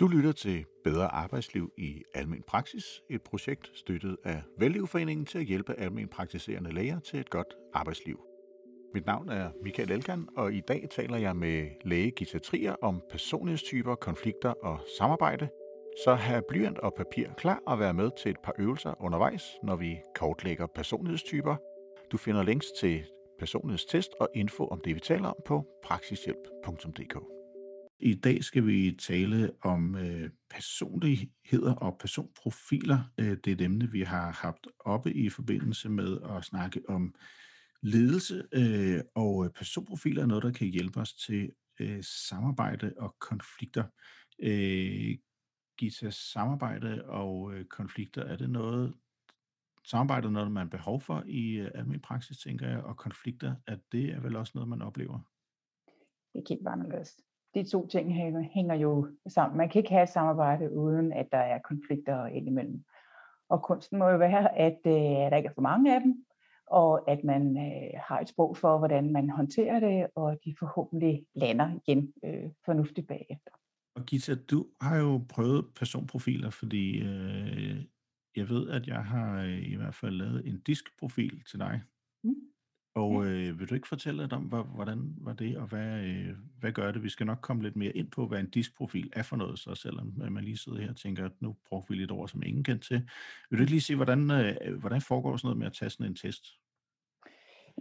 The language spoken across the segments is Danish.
Du lytter til Bedre Arbejdsliv i Almen Praksis, et projekt støttet af Vældlivforeningen til at hjælpe almen praktiserende læger til et godt arbejdsliv. Mit navn er Michael Elkan, og i dag taler jeg med læge Gita Trier om personlighedstyper, konflikter og samarbejde. Så have blyant og papir klar og være med til et par øvelser undervejs, når vi kortlægger personlighedstyper. Du finder links til personlighedstest og info om det, vi taler om på praksishjælp.dk. I dag skal vi tale om øh, personligheder og personprofiler. Øh, det er et emne, vi har haft oppe i forbindelse med at snakke om ledelse, øh, og øh, personprofiler er noget, der kan hjælpe os til øh, samarbejde og konflikter. Øh, Gita, samarbejde og øh, konflikter, er det noget, samarbejde er noget, man har behov for i øh, almindelig praksis, tænker jeg, og konflikter, at det er vel også noget, man oplever? Det er helt anderledes de to ting hænger jo sammen. Man kan ikke have et samarbejde, uden at der er konflikter indimellem. Og kunsten må jo være, at, øh, der ikke er for mange af dem, og at man øh, har et sprog for, hvordan man håndterer det, og at de forhåbentlig lander igen øh, fornuftigt bagefter. Og Gita, du har jo prøvet personprofiler, fordi øh, jeg ved, at jeg har øh, i hvert fald lavet en diskprofil til dig. Mm. Og øh, vil du ikke fortælle lidt om, hvordan var det, og hvad, øh, hvad gør det? Vi skal nok komme lidt mere ind på, hvad en diskprofil er for noget, så selvom man lige sidder her og tænker, at nu bruger vi lidt ord, som ingen kendt til. Vil du ikke lige sige, hvordan, øh, hvordan foregår sådan noget med at tage sådan en test?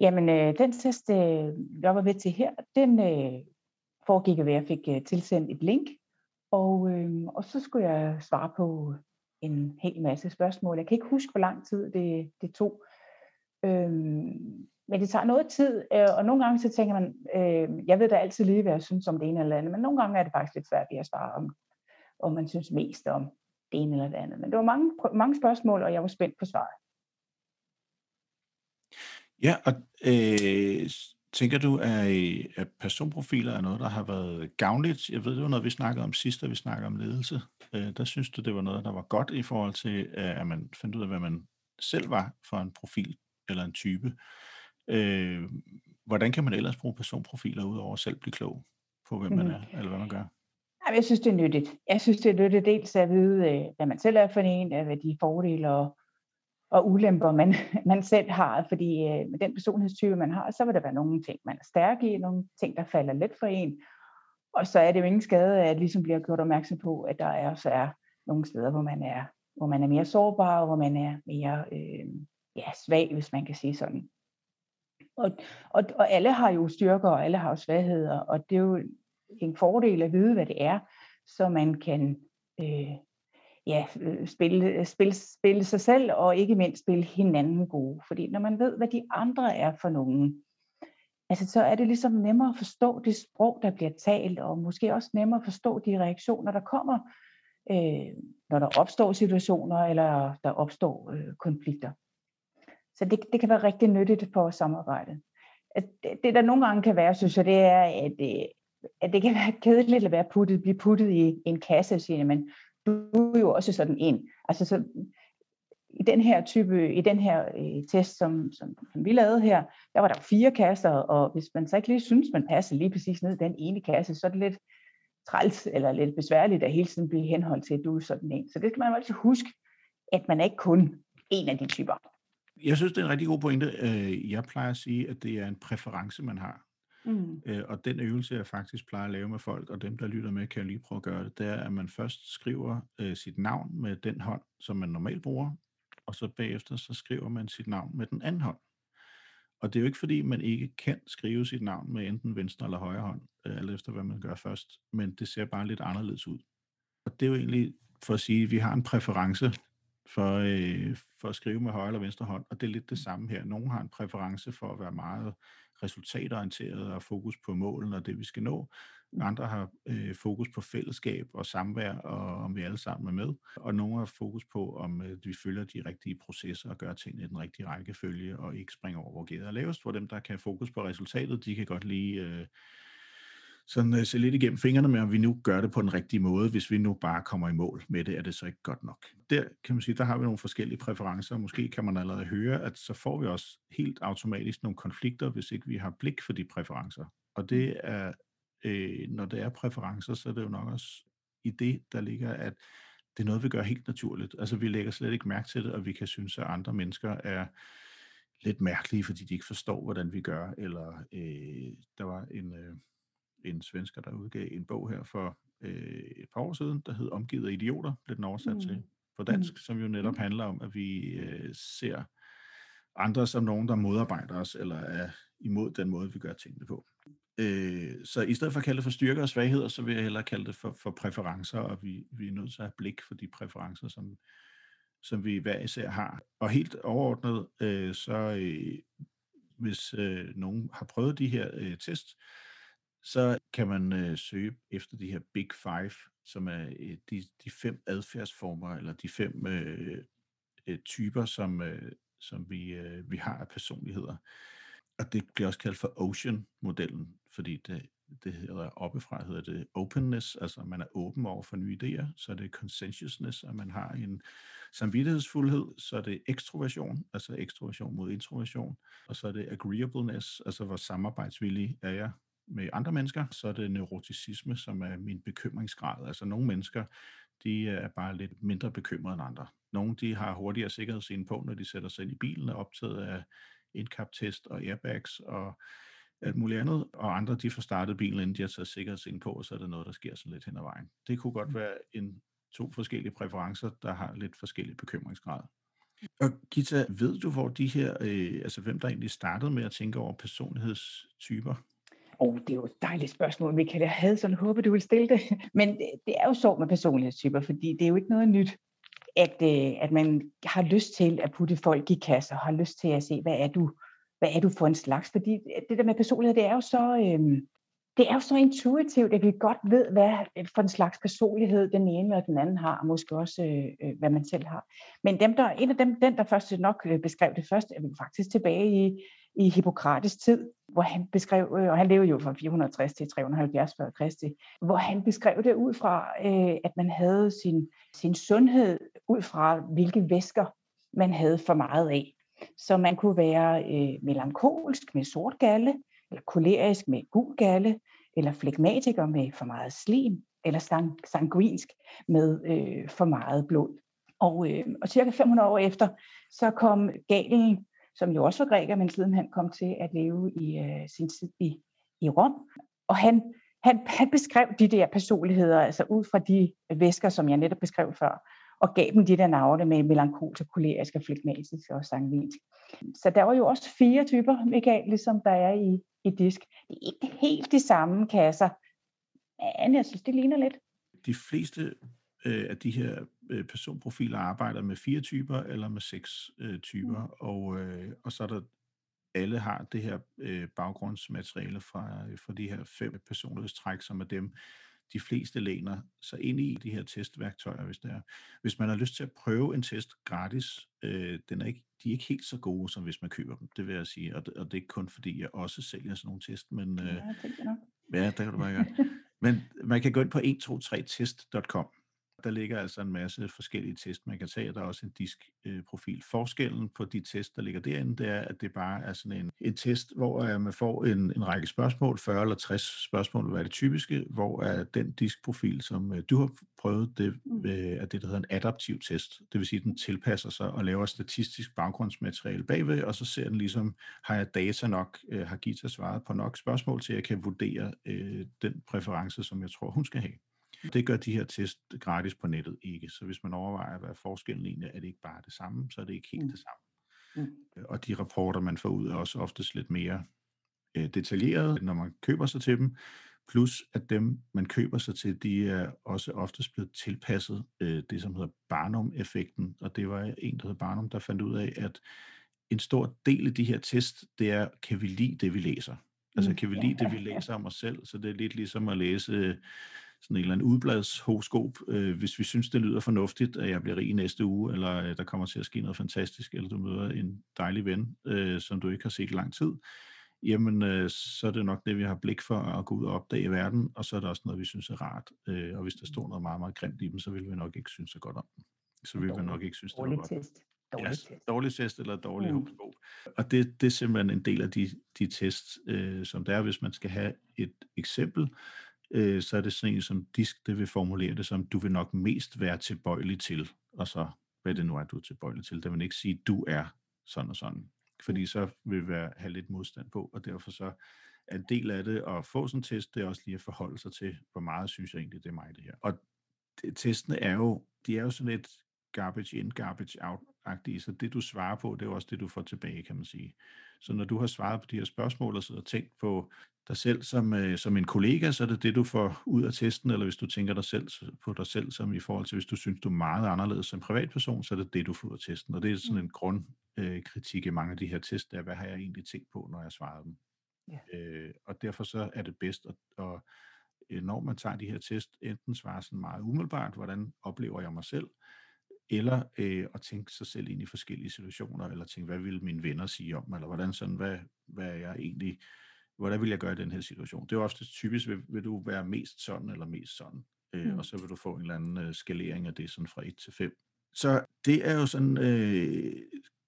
Jamen, øh, den test, øh, jeg var ved til her, den øh, foregik ved, at jeg fik øh, tilsendt et link, og, øh, og så skulle jeg svare på en hel masse spørgsmål. Jeg kan ikke huske, hvor lang tid det, det tog. Øh, men det tager noget tid, øh, og nogle gange så tænker man, øh, jeg ved da altid lige, hvad jeg synes om det ene eller andet, men nogle gange er det faktisk lidt svært at svare om, om man synes mest om det ene eller det andet. Men det var mange, mange spørgsmål, og jeg var spændt på svaret. Ja, og øh, tænker du, at, at personprofiler er noget, der har været gavnligt? Jeg ved, det var noget, vi snakkede om sidst, da vi snakkede om ledelse. Øh, der synes du, det var noget, der var godt i forhold til, at man fandt ud af, hvad man selv var for en profil eller en type. Øh, hvordan kan man ellers bruge personprofiler ud over selv blive klog på, hvem man er, eller hvad man gør? Jeg synes, det er nyttigt. Jeg synes, det er nyttigt dels at vide, øh, hvad man selv er for en, hvad de fordele og, og ulemper, man, man selv har. Fordi øh, med den personlighedstype, man har, så vil der være nogle ting, man er stærk i, nogle ting, der falder let for en. Og så er det jo ingen skade, at ligesom bliver gjort opmærksom på, at der er, så er nogle steder, hvor man er, hvor man er mere sårbar, og hvor man er mere øh, ja, svag, hvis man kan sige sådan. Og, og, og alle har jo styrker, og alle har jo svagheder, og det er jo en fordel at vide, hvad det er, så man kan øh, ja, øh, spille, spille, spille sig selv, og ikke mindst spille hinanden gode. Fordi når man ved, hvad de andre er for nogen, altså, så er det ligesom nemmere at forstå det sprog, der bliver talt, og måske også nemmere at forstå de reaktioner, der kommer, øh, når der opstår situationer, eller der opstår øh, konflikter. Så det, det kan være rigtig nyttigt på samarbejdet. Det, det, der nogle gange kan være, synes jeg, det er, at, det, at det kan være kedeligt at være puttet, blive puttet i en kasse, siger men du er jo også sådan en. Altså så, i den her type, i den her øh, test, som, som, som vi lavede her, der var der fire kasser, og hvis man så ikke lige synes, man passer lige præcis ned i den ene kasse, så er det lidt træls eller lidt besværligt at hele tiden blive henholdt til, at du er sådan en. Så det skal man jo altid huske, at man er ikke kun en af de typer. Jeg synes, det er en rigtig god pointe. Øh, jeg plejer at sige, at det er en præference, man har. Mm. Øh, og den øvelse, jeg faktisk plejer at lave med folk, og dem, der lytter med, kan jeg lige prøve at gøre det, det er, at man først skriver øh, sit navn med den hånd, som man normalt bruger, og så bagefter så skriver man sit navn med den anden hånd. Og det er jo ikke fordi, man ikke kan skrive sit navn med enten venstre eller højre hånd, alt efter hvad man gør først, men det ser bare lidt anderledes ud. Og det er jo egentlig for at sige, at vi har en præference for, øh, for at skrive med højre eller venstre hånd, og det er lidt det samme her. Nogle har en præference for at være meget resultatorienteret og fokus på målene og det, vi skal nå. Andre har øh, fokus på fællesskab og samvær, og om vi alle sammen er med. Og nogle har fokus på, om øh, vi følger de rigtige processer og gør tingene i den rigtige rækkefølge, og ikke springer over, hvor gæret er lavest. Hvor dem, der kan fokus på resultatet, de kan godt lige øh, sådan uh, se lidt igennem fingrene med, om vi nu gør det på den rigtige måde. Hvis vi nu bare kommer i mål med det, er det så ikke godt nok. Der kan man sige, der har vi nogle forskellige præferencer. Måske kan man allerede høre, at så får vi også helt automatisk nogle konflikter, hvis ikke vi har blik for de præferencer. Og det er, øh, når det er præferencer, så er det jo nok også i det, der ligger, at det er noget, vi gør helt naturligt. Altså, vi lægger slet ikke mærke til det, og vi kan synes, at andre mennesker er lidt mærkelige, fordi de ikke forstår, hvordan vi gør. Eller øh, der var en, øh, en svensker, der udgav en bog her for øh, et par år siden, der hed Omgivet af idioter, blev den oversat mm. til på dansk, mm. som jo netop mm. handler om, at vi øh, ser andre som nogen, der modarbejder os, eller er imod den måde, vi gør tingene på. Øh, så i stedet for at kalde det for styrker og svagheder, så vil jeg hellere kalde det for, for præferencer, og vi, vi er nødt til at have blik for de præferencer, som, som vi hver især har. Og helt overordnet, øh, så øh, hvis øh, nogen har prøvet de her øh, test, så kan man øh, søge efter de her Big Five, som er øh, de, de fem adfærdsformer, eller de fem øh, øh, typer, som, øh, som vi, øh, vi har af personligheder. Og det bliver også kaldt for Ocean-modellen, fordi det, det hedder oppefra, hedder det openness, altså man er åben over for nye idéer, så er det conscientiousness, at man har en samvittighedsfuldhed, så er det ekstroversion, altså ekstroversion mod introversion, og så er det agreeableness, altså hvor samarbejdsvillig er jeg med andre mennesker, så er det neuroticisme, som er min bekymringsgrad. Altså nogle mennesker, de er bare lidt mindre bekymrede end andre. Nogle de har hurtigere sikkerhedsscene på, når de sætter sig ind i bilen, og optaget af indkaptest og airbags og alt muligt andet, og andre de får startet bilen, inden de har taget sikkerhedsscene på, og så er det noget, der sker sådan lidt hen ad vejen. Det kunne godt mm. være en to forskellige præferencer, der har lidt forskellige bekymringsgrad. Og Gita, ved du, hvor de her, øh, altså hvem der egentlig startede med at tænke over personlighedstyper? Oh, det er jo et dejligt spørgsmål, Michael. Jeg havde sådan håbet, du ville stille det. Men øh, det er jo så med personlighedstyper, fordi det er jo ikke noget nyt, at, øh, at man har lyst til at putte folk i kasser, har lyst til at se, hvad er du, hvad er du for en slags? Fordi øh, det der med personlighed, det er jo så, Øhm, det er jo så intuitivt, at vi godt ved, hvad for en slags personlighed den ene og den anden har, og måske også, øh, hvad man selv har. Men dem, der, en af dem, den, der først nok beskrev det først, er vi faktisk tilbage i, i Hippokrates tid, hvor han beskrev, øh, og han levede jo fra 460 til 370 før Kristi, hvor han beskrev det ud fra, øh, at man havde sin, sin sundhed ud fra, hvilke væsker man havde for meget af. Så man kunne være øh, melankolsk med sort galle, eller kolerisk med gul galle, eller flegmatiker med for meget slim, eller sang, sanguinsk med øh, for meget blod. Og, øh, og cirka 500 år efter, så kom Galen som jo også var græker, men siden han kom til at leve i øh, sin tid i, i Rom. Og han, han, han beskrev de der personligheder, altså ud fra de væsker, som jeg netop beskrev før, og gav dem de der navne med melankolisk, kolerisk, flegmatisk og sangvinsk. Så der var jo også fire typer, Michael, ligesom der er i, i disk. Det er ikke helt de samme kasser, men jeg synes, det ligner lidt. De fleste øh, at de her øh, personprofiler arbejder med fire typer eller med seks øh, typer, mm. og, øh, og så er der alle har det her øh, baggrundsmateriale fra, fra de her fem personlighedstræk, som er dem, de fleste læner sig ind i de her testværktøjer, hvis det er. Hvis man har lyst til at prøve en test gratis, øh, den er ikke, de er ikke helt så gode, som hvis man køber dem, det vil jeg sige. Og det, og det er ikke kun fordi, jeg også sælger sådan nogle test, men... Øh, ja, det kan du bare gøre. Men man kan gå ind på 123test.com, der ligger altså en masse forskellige test, man kan tage. Der er også en diskprofil. Forskellen på de test, der ligger derinde, det er, at det bare er sådan en, en test, hvor uh, man får en, en række spørgsmål, 40 eller 60 spørgsmål, hvad er det typiske, hvor er den diskprofil, som uh, du har prøvet, det uh, er det, der hedder en adaptiv test. Det vil sige, at den tilpasser sig og laver statistisk baggrundsmateriale bagved, og så ser den ligesom, har jeg data nok, har Gita svaret på nok spørgsmål, til at jeg kan vurdere den præference, som jeg tror, hun skal have. Det gør de her test gratis på nettet ikke. Så hvis man overvejer, hvad forskellen egentlig er, er det ikke bare det samme, så er det ikke helt mm. det samme. Mm. Øh, og de rapporter, man får ud, er også oftest lidt mere øh, detaljerede, når man køber sig til dem. Plus at dem, man køber sig til, de er også oftest blevet tilpasset øh, det, som hedder Barnum-effekten. Og det var en, der hedder Barnum, der fandt ud af, at en stor del af de her test, det er, kan vi lide det, vi læser? Altså, mm. kan vi lide det, vi læser om os selv? Så det er lidt ligesom at læse sådan en eller anden udbladshoroskop, øh, hvis vi synes, det lyder fornuftigt, at jeg bliver rig næste uge, eller øh, der kommer til at ske noget fantastisk, eller du møder en dejlig ven, øh, som du ikke har set i lang tid, jamen øh, så er det nok det, vi har blik for at gå ud og opdage i verden, og så er der også noget, vi synes er rart. Øh, og hvis der står noget meget, meget grimt i dem, så vil vi nok ikke synes så godt om dem. Så vil vi nok ikke synes, det er godt. Test. Dårlig ja, test. Dårlig test eller dårlig mm. horoskop. Og det, det er simpelthen en del af de, de tests, øh, som der er, hvis man skal have et eksempel, øh, så er det sådan en som disk, det vil formulere det som, du vil nok mest være tilbøjelig til, og så hvad det nu er, du er tilbøjelig til. Det vil ikke sige, du er sådan og sådan, fordi så vil vi have lidt modstand på, og derfor så er en del af det at få sådan en test, det er også lige at forholde sig til, hvor meget synes jeg egentlig, det er mig det her. Og testene er jo, de er jo sådan lidt garbage in, garbage out-agtige, så det du svarer på, det er jo også det, du får tilbage, kan man sige. Så når du har svaret på de her spørgsmål og sidder og tænkt på dig selv som, øh, som en kollega, så er det det, du får ud af testen, eller hvis du tænker dig selv på dig selv som i forhold til, hvis du synes, du er meget anderledes som privatperson, så er det det, du får ud af testen. Og det er sådan en grundkritik øh, i mange af de her tests, der hvad har jeg egentlig tænkt på, når jeg svarer dem. Ja. Øh, og derfor så er det bedst at, at øh, når man tager de her test, enten svare sådan meget umiddelbart, hvordan oplever jeg mig selv, eller øh, at tænke sig selv ind i forskellige situationer, eller tænke, hvad vil mine venner sige om eller hvordan sådan, hvad, hvad er jeg egentlig, hvordan vil jeg gøre i den her situation? Det er ofte typisk, vil, vil du være mest sådan eller mest sådan, øh, mm. og så vil du få en eller anden øh, skalering af det sådan fra 1 til 5. Så det er jo sådan øh,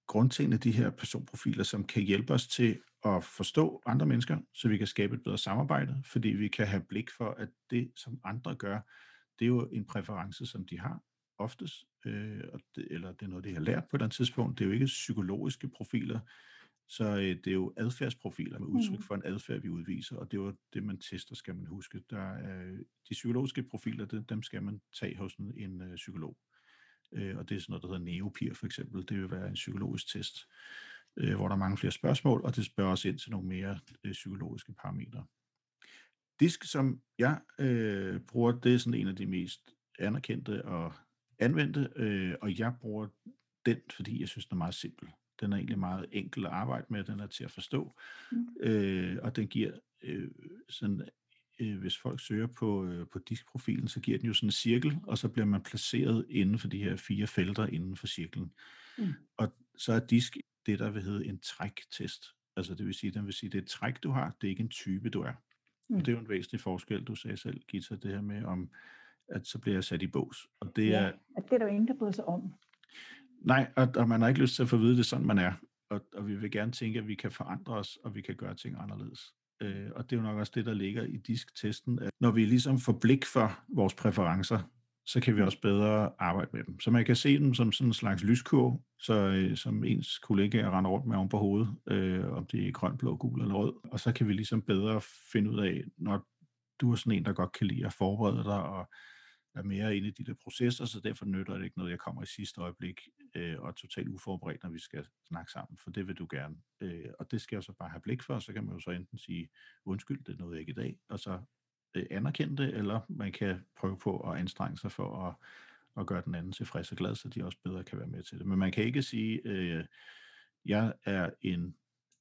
grundtingene de her personprofiler, som kan hjælpe os til at forstå andre mennesker, så vi kan skabe et bedre samarbejde, fordi vi kan have blik for, at det, som andre gør, det er jo en præference, som de har oftest, øh, og det, eller det er noget, de har lært på et eller andet tidspunkt. Det er jo ikke psykologiske profiler, så øh, det er jo adfærdsprofiler med udtryk mm. for en adfærd, vi udviser, og det er jo det, man tester, skal man huske. Der er, de psykologiske profiler, det, dem skal man tage hos en, en uh, psykolog. Øh, og det er sådan noget, der hedder Neopir for eksempel. Det vil være en psykologisk test, øh, hvor der er mange flere spørgsmål, og det spørger os ind til nogle mere øh, psykologiske parametre. Disk, som jeg øh, bruger, det er sådan en af de mest anerkendte og anvendte, øh, og jeg bruger den, fordi jeg synes, den er meget simpel. Den er egentlig meget enkel at arbejde med, den er til at forstå, mm. øh, og den giver øh, sådan, øh, hvis folk søger på, øh, på diskprofilen, så giver den jo sådan en cirkel, og så bliver man placeret inden for de her fire felter inden for cirklen. Mm. Og så er disk det, der vil hedde en træktest. Altså det vil sige, den vil sige, det er et træk, du har, det er ikke en type, du er. Mm. Og det er jo en væsentlig forskel, du sagde selv, Gita, det her med, om at så bliver jeg sat i bås. Og det ja, er, at det er der jo ingen, der bryder sig om. Nej, og, og man har ikke lyst til at få at vide, det sådan, man er. Og, og vi vil gerne tænke, at vi kan forandre os, og vi kan gøre ting anderledes. Øh, og det er jo nok også det, der ligger i disktesten, at når vi ligesom får blik for vores præferencer, så kan vi også bedre arbejde med dem. Så man kan se dem som sådan en slags lyskurve, så, øh, som ens kollegaer render rundt med om på hovedet, øh, om det er grøn, blå, gul eller rød. Og så kan vi ligesom bedre finde ud af, når du er sådan en, der godt kan lide at forberede dig og er mere inde i de der processer, så derfor nytter det ikke noget, jeg kommer i sidste øjeblik øh, og er totalt uforberedt, når vi skal snakke sammen, for det vil du gerne. Øh, og det skal jeg så bare have blik for, så kan man jo så enten sige, undskyld, det nåede jeg ikke i dag, og så øh, anerkende det, eller man kan prøve på at anstrenge sig for at, at gøre den anden tilfreds og glad, så de også bedre kan være med til det. Men man kan ikke sige, øh, jeg er en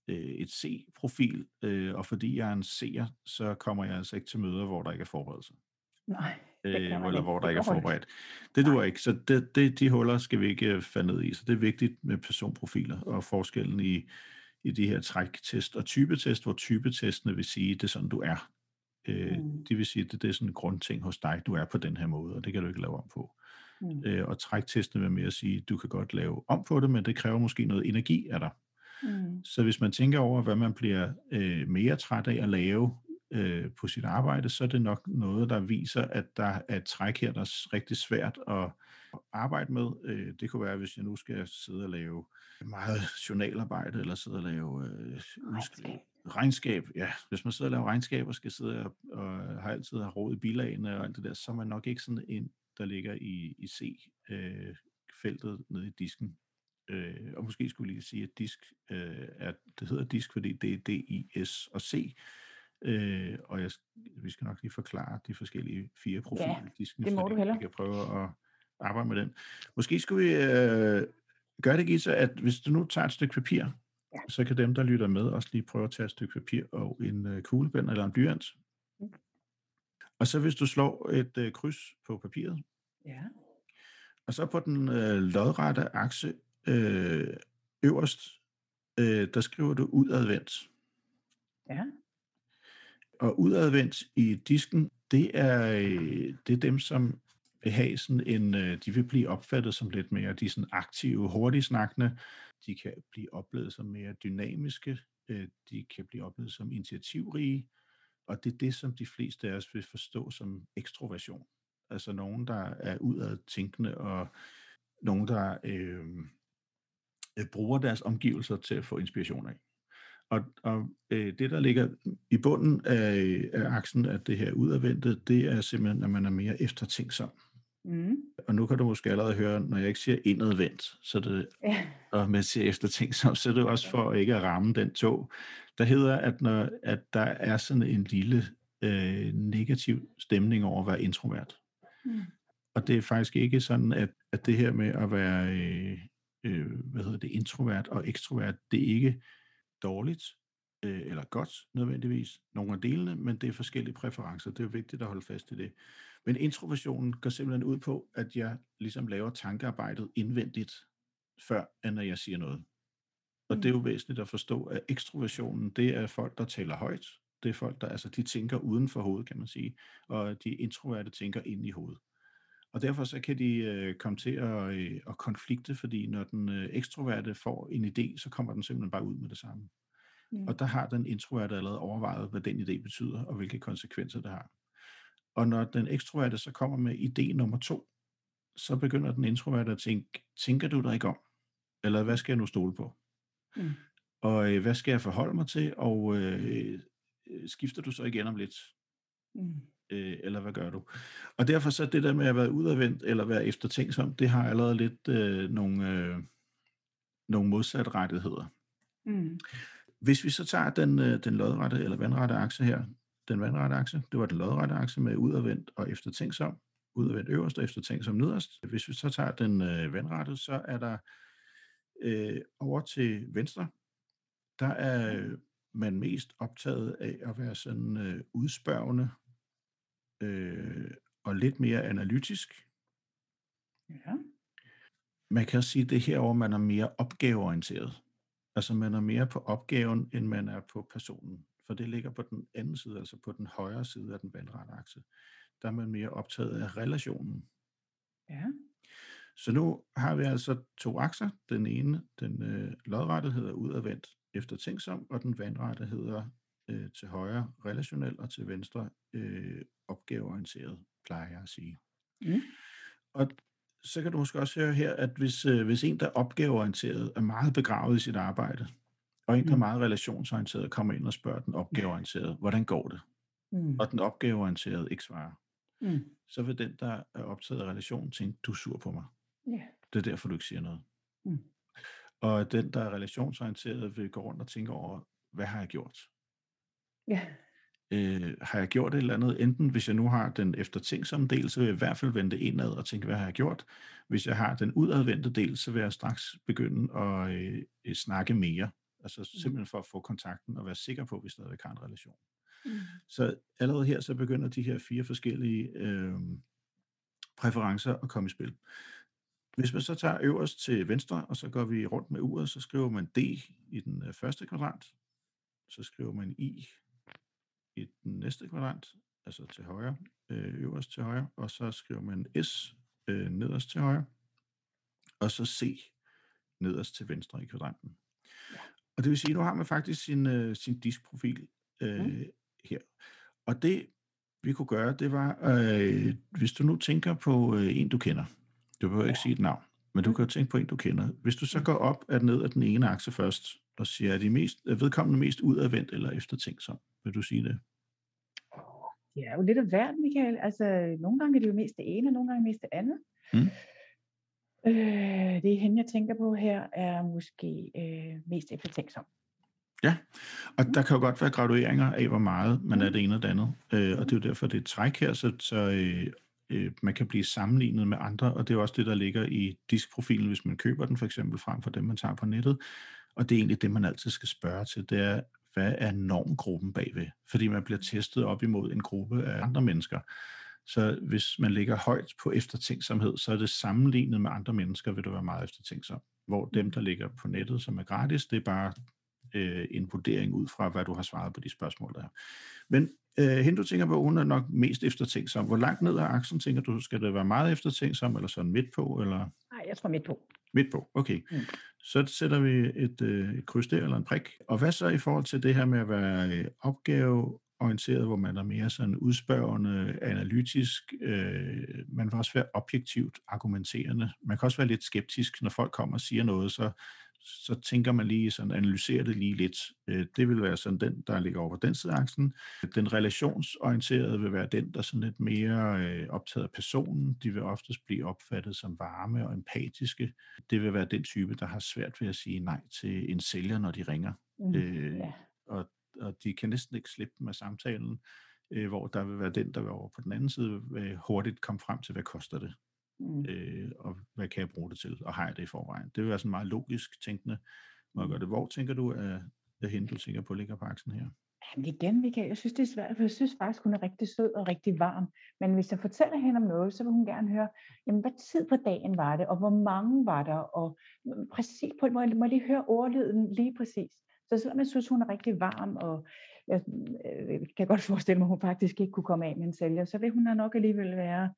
øh, et C-profil, øh, og fordi jeg er en C'er, så kommer jeg altså ikke til møder, hvor der ikke er forberedelse. Nej, øh, eller hvor der ikke er forberedt. Det duer ikke, så det, det, de huller skal vi ikke øh, falde ned i. Så det er vigtigt med personprofiler og forskellen i, i de her træktest og typetest, hvor typetestene vil sige, det er sådan, du er. Øh, mm. Det vil sige, det, det er sådan en grundting hos dig, du er på den her måde, og det kan du ikke lave om på. Mm. Øh, og træktestene vil mere sige, du kan godt lave om på det, men det kræver måske noget energi af dig. Mm. Så hvis man tænker over, hvad man bliver øh, mere træt af at lave øh, på sit arbejde, så er det nok noget, der viser, at der er et træk her, der er rigtig svært at arbejde med. Øh, det kunne være, hvis jeg nu skal sidde og lave meget journalarbejde, eller sidde og lave øh, regnskab. regnskab. Ja, hvis man sidder og laver regnskab og skal sidde og, og har altid har råd i bilagene og alt det der, så er man nok ikke sådan en, der ligger i, i C-feltet øh, nede i disken. Øh, og måske skulle jeg lige sige, at disk øh, er, det hedder disk, fordi det er D, I, S og C. Øh, og jeg, vi skal nok lige forklare de forskellige fire profiler. Ja, disken, det må du heller. Vi kan prøve at arbejde med den. Måske skulle vi øh, gøre det, Gita, at hvis du nu tager et stykke papir, ja. så kan dem, der lytter med, også lige prøve at tage et stykke papir og en øh, kuglepen eller en blyant. Mm. Og så hvis du slår et øh, kryds på papiret, ja. og så på den øh, lodrette akse øh, øverst, øh, der skriver du udadvendt. Ja. Og udadvendt i disken, det er, øh, det er dem, som vil have sådan en, øh, de vil blive opfattet som lidt mere, de er sådan aktive, hurtigt snakkende, de kan blive oplevet som mere dynamiske, øh, de kan blive oplevet som initiativrige, Og det er det, som de fleste af os vil forstå som ekstroversion. Altså nogen, der er udad tænkende, og nogen, der øh, bruger deres omgivelser til at få inspiration af. Og, og øh, det, der ligger i bunden af, af aksen af det her udadvendte, det er simpelthen, at man er mere eftertænksom. Mm. Og nu kan du måske allerede høre, når jeg ikke siger indadvendt, så det, ja. og med siger eftertænksom, så er det også for ikke at ramme den tog. Der hedder, at, når, at der er sådan en lille øh, negativ stemning over at være introvert. Mm. Og det er faktisk ikke sådan, at, at det her med at være øh, øh, hvad hedder det, introvert og ekstrovert, det er ikke dårligt øh, eller godt nødvendigvis, nogle af delene, men det er forskellige præferencer. Det er vigtigt at holde fast i det. Men introversionen går simpelthen ud på, at jeg ligesom laver tankearbejdet indvendigt, før end jeg siger noget. Og mm. det er jo mm. væsentligt at forstå, at ekstroversionen, det er folk, der taler højt. Det er folk, der altså, de tænker uden for hovedet, kan man sige. Og de introverte tænker ind i hovedet. Og derfor så kan de øh, komme til at, øh, at konflikte, fordi når den øh, ekstroverte får en idé, så kommer den simpelthen bare ud med det samme. Mm. Og der har den introverte allerede overvejet, hvad den idé betyder, og hvilke konsekvenser det har. Og når den ekstroverte så kommer med idé nummer to, så begynder den introverte at tænke, tænker du dig ikke om? Eller hvad skal jeg nu stole på? Mm. Og øh, hvad skal jeg forholde mig til? Og øh, øh skifter du så igen om lidt? Mm øh, eller hvad gør du? Og derfor så det der med at være udadvendt eller være eftertænksom, det har allerede lidt øh, nogle, øh, nogle modsat rettigheder. Mm. Hvis vi så tager den, øh, den lodrette eller vandrette akse her, den vandrette akse, det var den lodrette akse med udadvendt og eftertænksom, udadvendt øverst og eftertænksom nederst. Hvis vi så tager den øh, vandrette, så er der øh, over til venstre, der er man mest optaget af at være sådan øh, udspørgende øh, og lidt mere analytisk. Ja. Man kan sige det herover, man er mere opgaveorienteret. Altså man er mere på opgaven, end man er på personen. For det ligger på den anden side, altså på den højre side af den vandrette akse. Der er man mere optaget af relationen. Ja. Så nu har vi altså to akser. Den ene, den øh, lodrette, hedder udadvendt eftertænksom, og den vandrette hedder øh, til højre relationel, og til venstre øh, opgaveorienteret, plejer jeg at sige. Mm. Og så kan du måske også høre her, at hvis, øh, hvis en, der er opgaveorienteret, er meget begravet i sit arbejde, og en, der er mm. meget relationsorienteret, kommer ind og spørger den opgaveorienterede, hvordan går det? Mm. Og den opgaveorienterede ikke svarer. Mm. Så vil den, der er optaget af relationen, tænke, du er sur på mig. Yeah. Det er derfor, du ikke siger noget. Mm. Og den, der er relationsorienteret, vil gå rundt og tænke over, hvad har jeg gjort? Ja. Øh, har jeg gjort et eller andet? Enten hvis jeg nu har den eftertænksomme del, så vil jeg i hvert fald vende indad og tænke, hvad har jeg gjort? Hvis jeg har den udadvendte del, så vil jeg straks begynde at øh, snakke mere. Altså mm. simpelthen for at få kontakten og være sikker på, at vi stadig har en relation. Mm. Så allerede her, så begynder de her fire forskellige øh, præferencer at komme i spil. Hvis man så tager øverst til venstre, og så går vi rundt med uret, så skriver man D i den øh, første kvadrant, så skriver man I i den næste kvadrant, altså til højre, øh, øverst til højre, og så skriver man S øh, nederst til højre, og så C nederst til venstre i kvadranten. Ja. Og det vil sige, at nu har man faktisk sin, øh, sin diskprofil øh, mm. her. Og det vi kunne gøre, det var, øh, hvis du nu tænker på øh, en, du kender, du behøver ikke sige et navn, men du mm. kan jo tænke på en, du kender. Hvis du så mm. går op at ned af den ene akse først, og siger, er de mest, er vedkommende mest udadvendt eller eftertænksom? Vil du sige det? Ja, det er jo lidt af hvert, Michael. Altså, nogle gange er det jo mest det ene, og nogle gange mest det andet. Mm. Øh, det hende, jeg tænker på her, er måske øh, mest eftertænksom. Ja, og mm. der kan jo godt være gradueringer af, hvor meget man mm. er det ene og det andet. Øh, og det er jo derfor, det er et træk her, så, så øh, øh, man kan blive sammenlignet med andre, og det er også det, der ligger i diskprofilen, hvis man køber den for eksempel frem for dem, man tager på nettet. Og det er egentlig det, man altid skal spørge til, det er, hvad er normgruppen bagved? Fordi man bliver testet op imod en gruppe af andre mennesker. Så hvis man ligger højt på eftertænksomhed, så er det sammenlignet med andre mennesker, vil du være meget eftertænksom. Hvor dem, der ligger på nettet, som er gratis, det er bare øh, en vurdering ud fra, hvad du har svaret på de spørgsmål, der er. Men øh, hende, du tænker på, hun er nok mest eftertænksom. Hvor langt ned ad aksen tænker du, skal det være meget eftertænksom, eller sådan midt på? Eller? Nej, jeg tror midt på. Midt på, okay. Mm. Så sætter vi et, øh, et kryds der, eller en prik. Og hvad så i forhold til det her med at være øh, opgave orienteret, hvor man er mere sådan udspørgende, analytisk. Øh, man vil også være objektivt argumenterende. Man kan også være lidt skeptisk, når folk kommer og siger noget, så så tænker man lige sådan, analyserer det lige lidt. Øh, det vil være sådan den, der ligger over den side af aksen. Den relationsorienterede vil være den, der er sådan lidt mere øh, optaget af personen. De vil oftest blive opfattet som varme og empatiske. Det vil være den type, der har svært ved at sige nej til en sælger, når de ringer. Mm, øh, yeah. og, og de kan næsten ikke slippe med samtalen, øh, hvor der vil være den, der vil over på den anden side, hurtigt komme frem til, hvad koster det. Mm. Øh, og hvad kan jeg bruge det til, og har jeg det i forvejen? Det vil være sådan meget logisk tænkende, når jeg gør det. Hvor tænker du, at, at hende, du tænker på, ligger på aksen her? Jamen igen, Michael, jeg synes, det er svært, for jeg synes faktisk, hun er rigtig sød og rigtig varm. Men hvis jeg fortæller hende om noget, så vil hun gerne høre, jamen, hvad tid på dagen var det, og hvor mange var der, og mm, præcis på, må jeg, må jeg lige høre ordlyden lige præcis. Så selvom jeg synes, hun er rigtig varm, og jeg øh, kan godt forestille mig, at hun faktisk ikke kunne komme af med en sælger, så vil hun nok alligevel være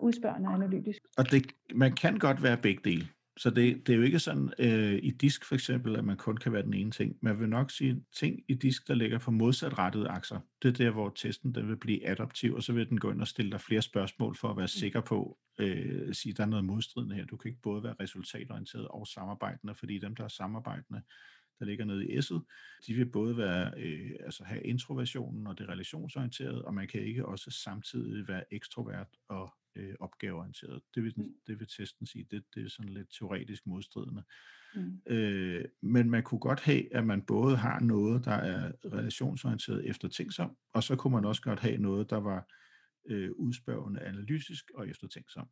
udspørgende analytisk. Og det, man kan godt være begge dele. Så det, det er jo ikke sådan øh, i disk for eksempel, at man kun kan være den ene ting. Man vil nok sige ting i disk, der ligger på modsatrettede akser. Det er der, hvor testen den vil blive adaptiv, og så vil den gå ind og stille dig flere spørgsmål for at være mm. sikker på, øh, at sige, at der er noget modstridende her. Du kan ikke både være resultatorienteret og samarbejdende, fordi dem, der er samarbejdende, der ligger nede i S'et, de vil både være, øh, altså have introversionen og det relationsorienterede, og man kan ikke også samtidig være ekstrovert og øh, opgaveorienteret. Det vil, mm. det vil testen sige, det, det er sådan lidt teoretisk modstridende. Mm. Øh, men man kunne godt have, at man både har noget, der er relationsorienteret efter ting som, og så kunne man også godt have noget, der var øh, udspørgende analytisk og eftertænksom.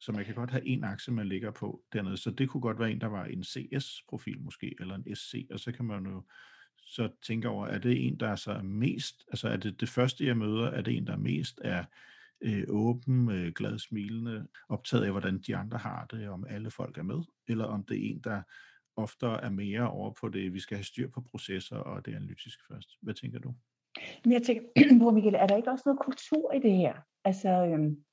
Så man kan godt have en akse, man ligger på dernede. Så det kunne godt være en, der var en CS-profil måske, eller en SC, og så kan man jo så tænke over, er det en, der er så mest, altså er det det første, jeg møder, er det en, der mest er øh, åben, øh, glad, smilende, optaget af, hvordan de andre har det, om alle folk er med, eller om det er en, der oftere er mere over på det, vi skal have styr på processer og det analytiske først. Hvad tænker du? Men jeg tænker Michael, er der ikke også noget kultur i det her? Altså, øhm,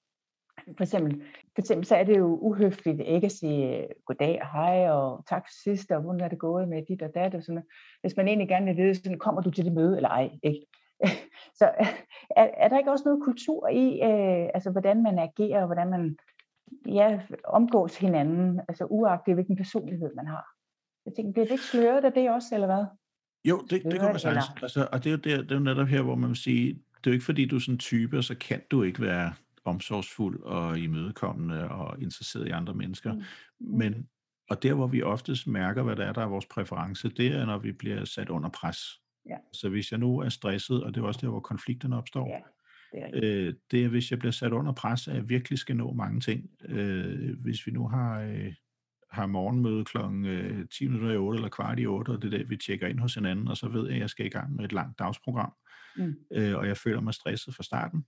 for eksempel, for eksempel så er det jo uhøfligt ikke at sige øh, goddag og hej og tak for sidst, og hvordan er det gået med dit og dat og sådan noget. Hvis man egentlig gerne vil vide, sådan, kommer du til det møde eller ej, ikke? Så er, er der ikke også noget kultur i, øh, altså hvordan man agerer, og hvordan man ja, omgås hinanden, altså uagtet hvilken personlighed man har? Jeg tænker, bliver det ikke sløret af det også, eller hvad? Jo, det, det kommer sagtens. Altså, og det er, jo der, det er jo netop her, hvor man vil sige, det er jo ikke fordi, du er sådan en type, og så kan du ikke være omsorgsfuld og imødekommende og interesseret i andre mennesker. Mm. mm. Men, og der, hvor vi oftest mærker, hvad der er, der er vores præference, det er, når vi bliver sat under pres. Ja. Så hvis jeg nu er stresset, og det er også der, hvor konflikterne opstår, ja. Det er, øh, det er, hvis jeg bliver sat under pres, at jeg virkelig skal nå mange ting. Øh, hvis vi nu har, øh, har morgenmøde klokken øh, 10 minutter i 8 eller kvart i 8, og det er der, vi tjekker ind hos hinanden, og så ved jeg, at jeg skal i gang med et langt dagsprogram, mm. øh, og jeg føler mig stresset fra starten,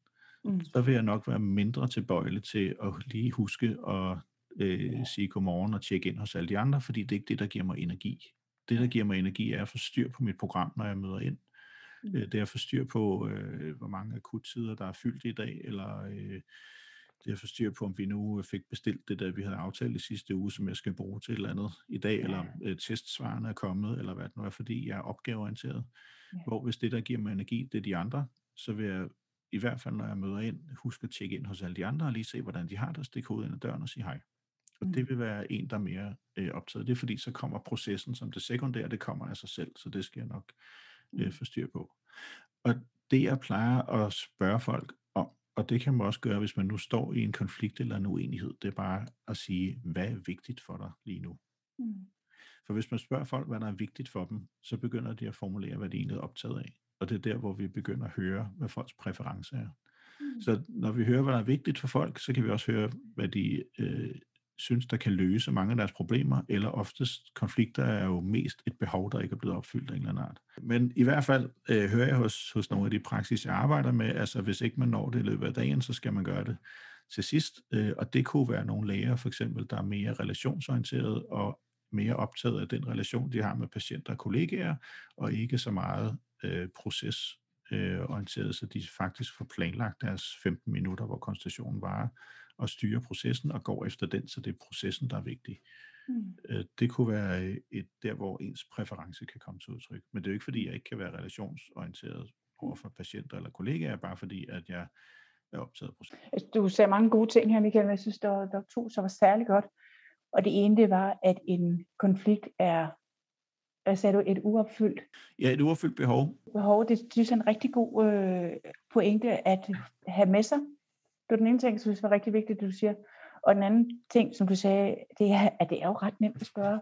mm. så vil jeg nok være mindre tilbøjelig til at lige huske at øh, sige godmorgen og tjekke ind hos alle de andre, fordi det er ikke det, der giver mig energi. Det, der giver mig energi, er at få styr på mit program, når jeg møder ind. Mm. Øh, det er at få styr på, øh, hvor mange akuttider, der er fyldt i dag, eller øh, det er at få styr på, om vi nu fik bestilt det, der vi havde aftalt i sidste uge, som jeg skal bruge til et eller andet i dag, ja. eller øh, testsvarene er kommet, eller hvad det nu er, fordi jeg er opgaveorienteret. Ja. Hvor hvis det, der giver mig energi, det er de andre, så vil jeg i hvert fald, når jeg møder ind, huske at tjekke ind hos alle de andre, og lige se, hvordan de har det, stikke hovedet ind ad døren og sige hej. Og mm. det vil være en, der er mere øh, optaget. Det er fordi, så kommer processen som det sekundære, det kommer af sig selv, så det skal jeg nok øh, mm. få styr på. Og det, jeg plejer at spørge folk om, og det kan man også gøre, hvis man nu står i en konflikt eller en uenighed, det er bare at sige, hvad er vigtigt for dig lige nu? Mm. For hvis man spørger folk, hvad der er vigtigt for dem, så begynder de at formulere, hvad de egentlig er optaget af. Og det er der, hvor vi begynder at høre, hvad folks præferencer er. Mm. Så når vi hører, hvad der er vigtigt for folk, så kan vi også høre, hvad de øh, synes, der kan løse mange af deres problemer, eller oftest konflikter er jo mest et behov, der ikke er blevet opfyldt af en eller anden art. Men i hvert fald øh, hører jeg hos, hos nogle af de praksis, jeg arbejder med, altså hvis ikke man når det i løbet af dagen, så skal man gøre det til sidst. Øh, og det kunne være nogle læger, for eksempel, der er mere relationsorienteret og mere optaget af den relation, de har med patienter og kollegaer, og ikke så meget øh, proces øh, orienteret, så de faktisk får planlagt deres 15 minutter, hvor konstationen varer, og styre processen og går efter den, så det er processen, der er vigtig. Mm. Øh, det kunne være et der, hvor ens præference kan komme til udtryk. Men det er jo ikke, fordi jeg ikke kan være relationsorienteret over for patienter eller kollegaer, bare fordi, at jeg er optaget på altså, Du ser mange gode ting her, Michael, men jeg synes, der, der var to, som var særlig godt. Og det ene, det var, at en konflikt er, hvad sagde du, et uopfyldt? Ja, et uopfyldt behov. Behov, det synes jeg er en rigtig god øh, pointe at have med sig. Det var den ene ting, jeg synes var rigtig vigtigt, du siger. Og den anden ting, som du sagde, det er, at det er jo ret nemt at spørge,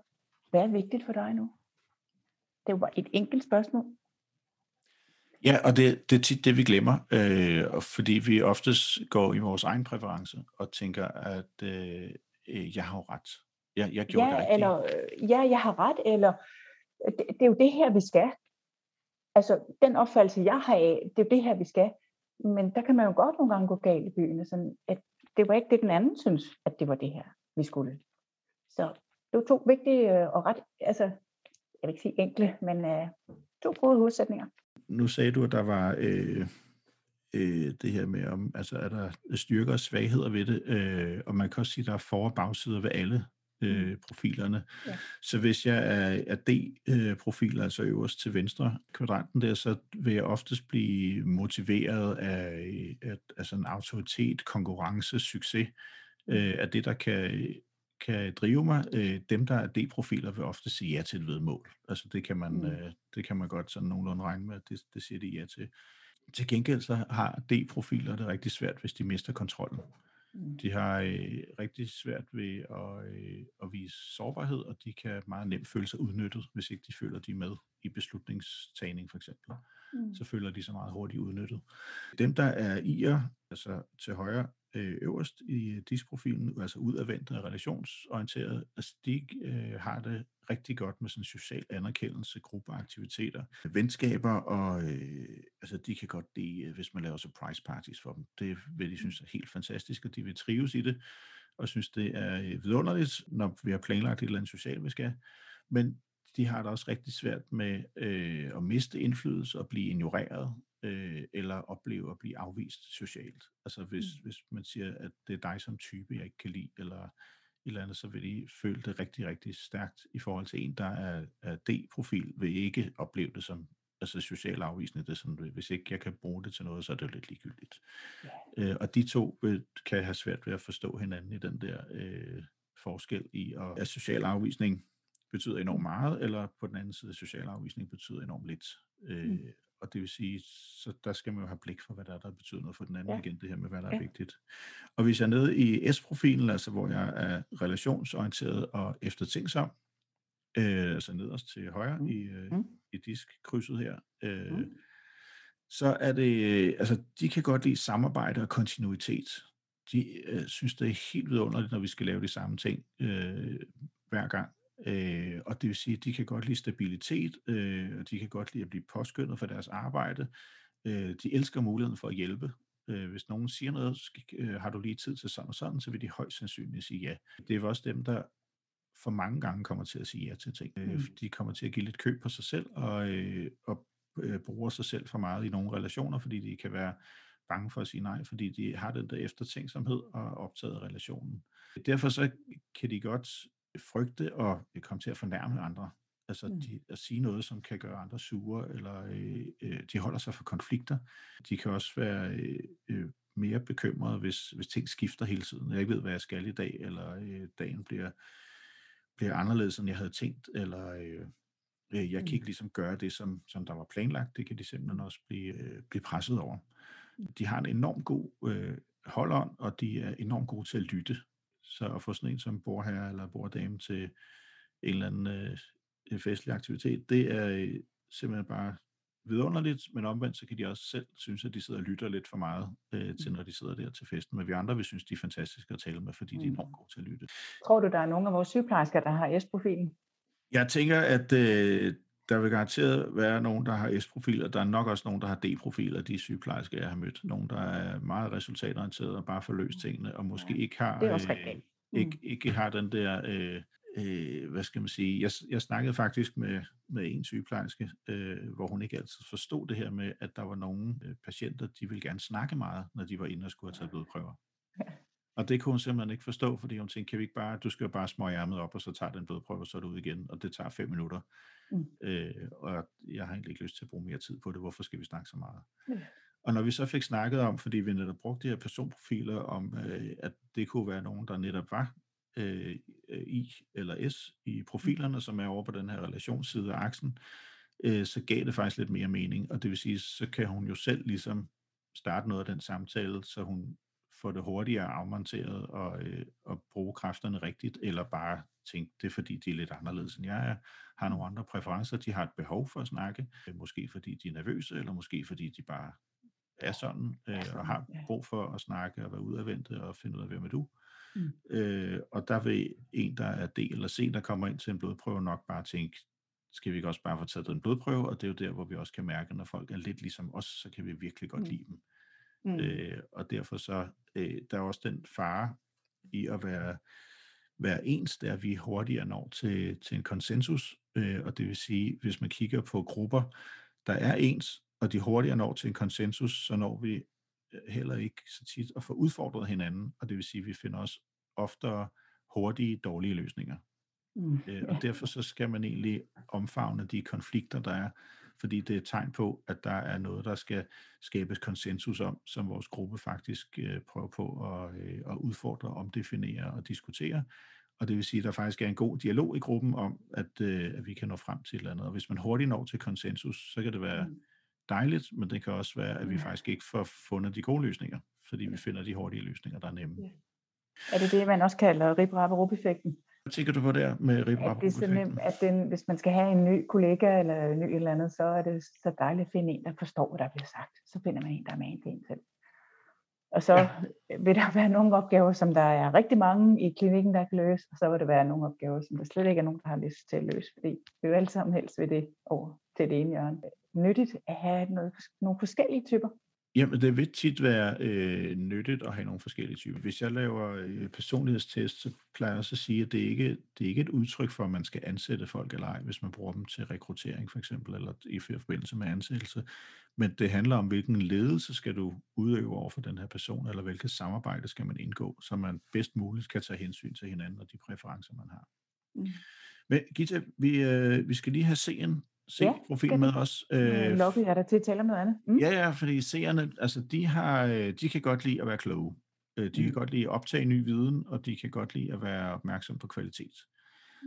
hvad er vigtigt for dig nu? Det var et enkelt spørgsmål. Ja, og det, det er tit det, vi glemmer, øh, fordi vi oftest går i vores egen præference og tænker, at øh, jeg har jo ret. Jeg, jeg gjorde ja, det rigtigt. eller ja, jeg har ret, eller det, det er jo det her, vi skal. Altså, den opfattelse, jeg har af, det er jo det her, vi skal. Men der kan man jo godt nogle gange gå galt i byen, sådan at det var ikke det, den anden synes, at det var det her, vi skulle. Så det var to vigtige øh, og ret, altså, jeg vil ikke sige enkle, men uh, to gode hovedsætninger. Nu sagde du, at der var øh, øh, det her med, om, altså er der styrker og svagheder ved det, øh, og man kan også sige, at der er for- og bagsider ved alle øh, mm. profilerne. Ja. Så hvis jeg er, er D-profil, altså øverst til venstre kvadranten der, så vil jeg oftest blive motiveret af at, altså en autoritet, konkurrence, succes, mm. øh, af det, der kan, kan drive mig. Øh, dem, der er D-profiler, vil ofte sige ja til et vedmål. Altså det kan man, mm. øh, det kan man godt sådan nogenlunde regne med, det, det siger de ja til. Til gengæld så har D-profiler det rigtig svært, hvis de mister kontrollen. Mm. De har øh, rigtig svært ved at, øh, at vise sårbarhed, og de kan meget nemt føle sig udnyttet, hvis ikke de føler, de er med i beslutningstagning for eksempel. Mm. Så føler de sig meget hurtigt udnyttet. Dem, der er i'er, altså til højre, øh, øverst i disprofilen, altså udadvendt og relationsorienteret, altså de øh, har det rigtig godt med sådan social anerkendelse, gruppeaktiviteter, venskaber, og øh, altså de kan godt lide, øh, hvis man laver surprise parties for dem. Det vil de synes er helt fantastisk, og de vil trives i det, og synes det er øh, vidunderligt, når vi har planlagt et eller andet socialt, vi skal. Men de har det også rigtig svært med øh, at miste indflydelse og blive ignoreret, øh, eller opleve at blive afvist socialt. Altså hvis, mm. hvis man siger, at det er dig som type, jeg ikke kan lide, eller et eller andet, så vil de føle det rigtig, rigtig stærkt i forhold til en, der er, er D-profil, vil ikke opleve det som altså social afvisning. Det er sådan, hvis ikke jeg kan bruge det til noget, så er det jo lidt ligegyldigt. Yeah. Øh, og de to vil, kan have svært ved at forstå hinanden i den der øh, forskel i, og at social afvisning betyder enormt meget, eller på den anden side, social afvisning betyder enormt lidt. Øh, mm. Og det vil sige, så der skal man jo have blik for, hvad der er, der betyder noget for den anden ja. igen, det her med, hvad der ja. er vigtigt. Og hvis jeg er nede i S-profilen, altså hvor jeg er relationsorienteret og eftertænksom, øh, altså nederst til højre mm. i, øh, mm. i diskkrydset her, øh, mm. så er det, altså de kan godt lide samarbejde og kontinuitet. De øh, synes, det er helt vidunderligt, når vi skal lave de samme ting øh, hver gang. Øh, og det vil sige, at de kan godt lide stabilitet, øh, og de kan godt lide at blive påskyndet for deres arbejde. Øh, de elsker muligheden for at hjælpe. Øh, hvis nogen siger noget, skal, øh, har du lige tid til sådan og sådan, så vil de højst sandsynligt sige ja. Det er også dem, der for mange gange kommer til at sige ja til ting. Øh, mm. De kommer til at give lidt køb på sig selv, og, øh, og øh, bruger sig selv for meget i nogle relationer, fordi de kan være bange for at sige nej, fordi de har den der eftertænksomhed og optaget relationen. Derfor så kan de godt frygte at komme til at fornærme andre. Altså mm. de, at sige noget, som kan gøre andre sure, eller øh, øh, de holder sig for konflikter. De kan også være øh, øh, mere bekymrede, hvis, hvis ting skifter hele tiden. Jeg ikke ved, hvad jeg skal i dag, eller øh, dagen bliver, bliver anderledes, end jeg havde tænkt, eller øh, øh jeg kan ikke mm. ligesom gøre det, som, som der var planlagt. Det kan de simpelthen også blive, øh, blive presset over. Mm. De har en enorm god øh, holdånd, og de er enormt gode til at lytte. Så at få sådan en som borherre eller bordame til en eller anden øh, festlig aktivitet, det er øh, simpelthen bare vidunderligt, men omvendt så kan de også selv synes, at de sidder og lytter lidt for meget øh, til, mm. når de sidder der til festen. Men vi andre vil synes, de er fantastiske at tale med, fordi mm. de er enormt gode til at lytte. Tror du, der er nogle af vores sygeplejersker, der har S-profilen? Jeg tænker, at øh, der vil garanteret være nogen, der har S-profiler. Der er nok også nogen, der har D-profiler, de sygeplejersker, jeg har mødt. Nogen, der er meget resultatorienterede og bare får løst tingene, og måske ja, ikke har... Det er også øh, mm. ikke, ikke har den der... Øh, øh, hvad skal man sige, jeg, jeg snakkede faktisk med, med en sygeplejerske, øh, hvor hun ikke altid forstod det her med, at der var nogle øh, patienter, de ville gerne snakke meget, når de var inde og skulle have taget blodprøver. Og det kunne hun simpelthen ikke forstå, fordi hun tænkte, kan vi ikke bare, du skal jo bare smøge ærmet op, og så tager den blodprøve, og så er du ud igen, og det tager fem minutter. Mm. Øh, og jeg har egentlig ikke lyst til at bruge mere tid på det, hvorfor skal vi snakke så meget? Mm. Og når vi så fik snakket om, fordi vi netop brugte de her personprofiler, om øh, at det kunne være nogen, der netop var øh, I eller S i profilerne, som er over på den her relationsside af aksen, øh, så gav det faktisk lidt mere mening. Og det vil sige, så kan hun jo selv ligesom starte noget af den samtale, så hun får det hurtigere afmonteret og, øh, og bruge kræfterne rigtigt, eller bare tænke, det er fordi, de er lidt anderledes end jeg er, har nogle andre præferencer, de har et behov for at snakke, måske fordi de er nervøse, eller måske fordi de bare er sådan, øh, og har brug for at snakke og være udadvendte og finde ud af, hvem er du. Mm. Øh, og der vil en, der er D eller C, der kommer ind til en blodprøve, nok bare tænke, skal vi ikke også bare få taget den blodprøve, og det er jo der, hvor vi også kan mærke, når folk er lidt ligesom os, så kan vi virkelig godt mm. lide dem. Mm. Øh, og derfor så, øh, der er også den fare i at være, være ens, der vi hurtigere når til, til en konsensus, øh, og det vil sige, hvis man kigger på grupper, der er ens, og de hurtigere når til en konsensus, så når vi øh, heller ikke så tit at få udfordret hinanden, og det vil sige, at vi finder også oftere hurtige, dårlige løsninger. Mm. Øh, og derfor så skal man egentlig omfavne de konflikter, der er, fordi det er et tegn på, at der er noget, der skal skabes konsensus om, som vores gruppe faktisk øh, prøver på at, øh, at udfordre, omdefinere og diskutere. Og det vil sige, at der faktisk er en god dialog i gruppen om, at, øh, at vi kan nå frem til et eller andet. Og hvis man hurtigt når til konsensus, så kan det være mm. dejligt, men det kan også være, at vi faktisk ikke får fundet de gode løsninger, fordi vi finder de hurtige løsninger, der er nemme. Ja. Er det det, man også kalder rip rap effekten hvad tænker du på der med at det er så nemt, at den, hvis man skal have en ny kollega eller en ny eller andet, så er det så dejligt at finde en, der forstår, hvad der bliver sagt. Så finder man en, der er med til en selv. Og så ja. vil der være nogle opgaver, som der er rigtig mange i klinikken, der kan løse, og så vil der være nogle opgaver, som der slet ikke er nogen, der har lyst til at løse, fordi vi jo alle sammen helst ved det over til det ene hjørne. Nyttigt at have noget, nogle forskellige typer Jamen, det vil tit være øh, nyttigt at have nogle forskellige typer. Hvis jeg laver øh, personlighedstest, så plejer jeg også at sige, at det ikke det er ikke et udtryk for, at man skal ansætte folk eller ej, hvis man bruger dem til rekruttering for eksempel, eller i forbindelse med ansættelse. Men det handler om, hvilken ledelse skal du udøve over for den her person, eller hvilket samarbejde skal man indgå, så man bedst muligt kan tage hensyn til hinanden og de præferencer, man har. Mm. Men Gita, vi, øh, vi skal lige have seeren se ja, med os. Øh, Lukke jeg der til at tale om noget andet. Mm. Ja, ja, fordi seerne, altså de, har, øh, de kan godt lide at være kloge. Øh, de mm. kan godt lide at optage ny viden, og de kan godt lide at være opmærksom på kvalitet.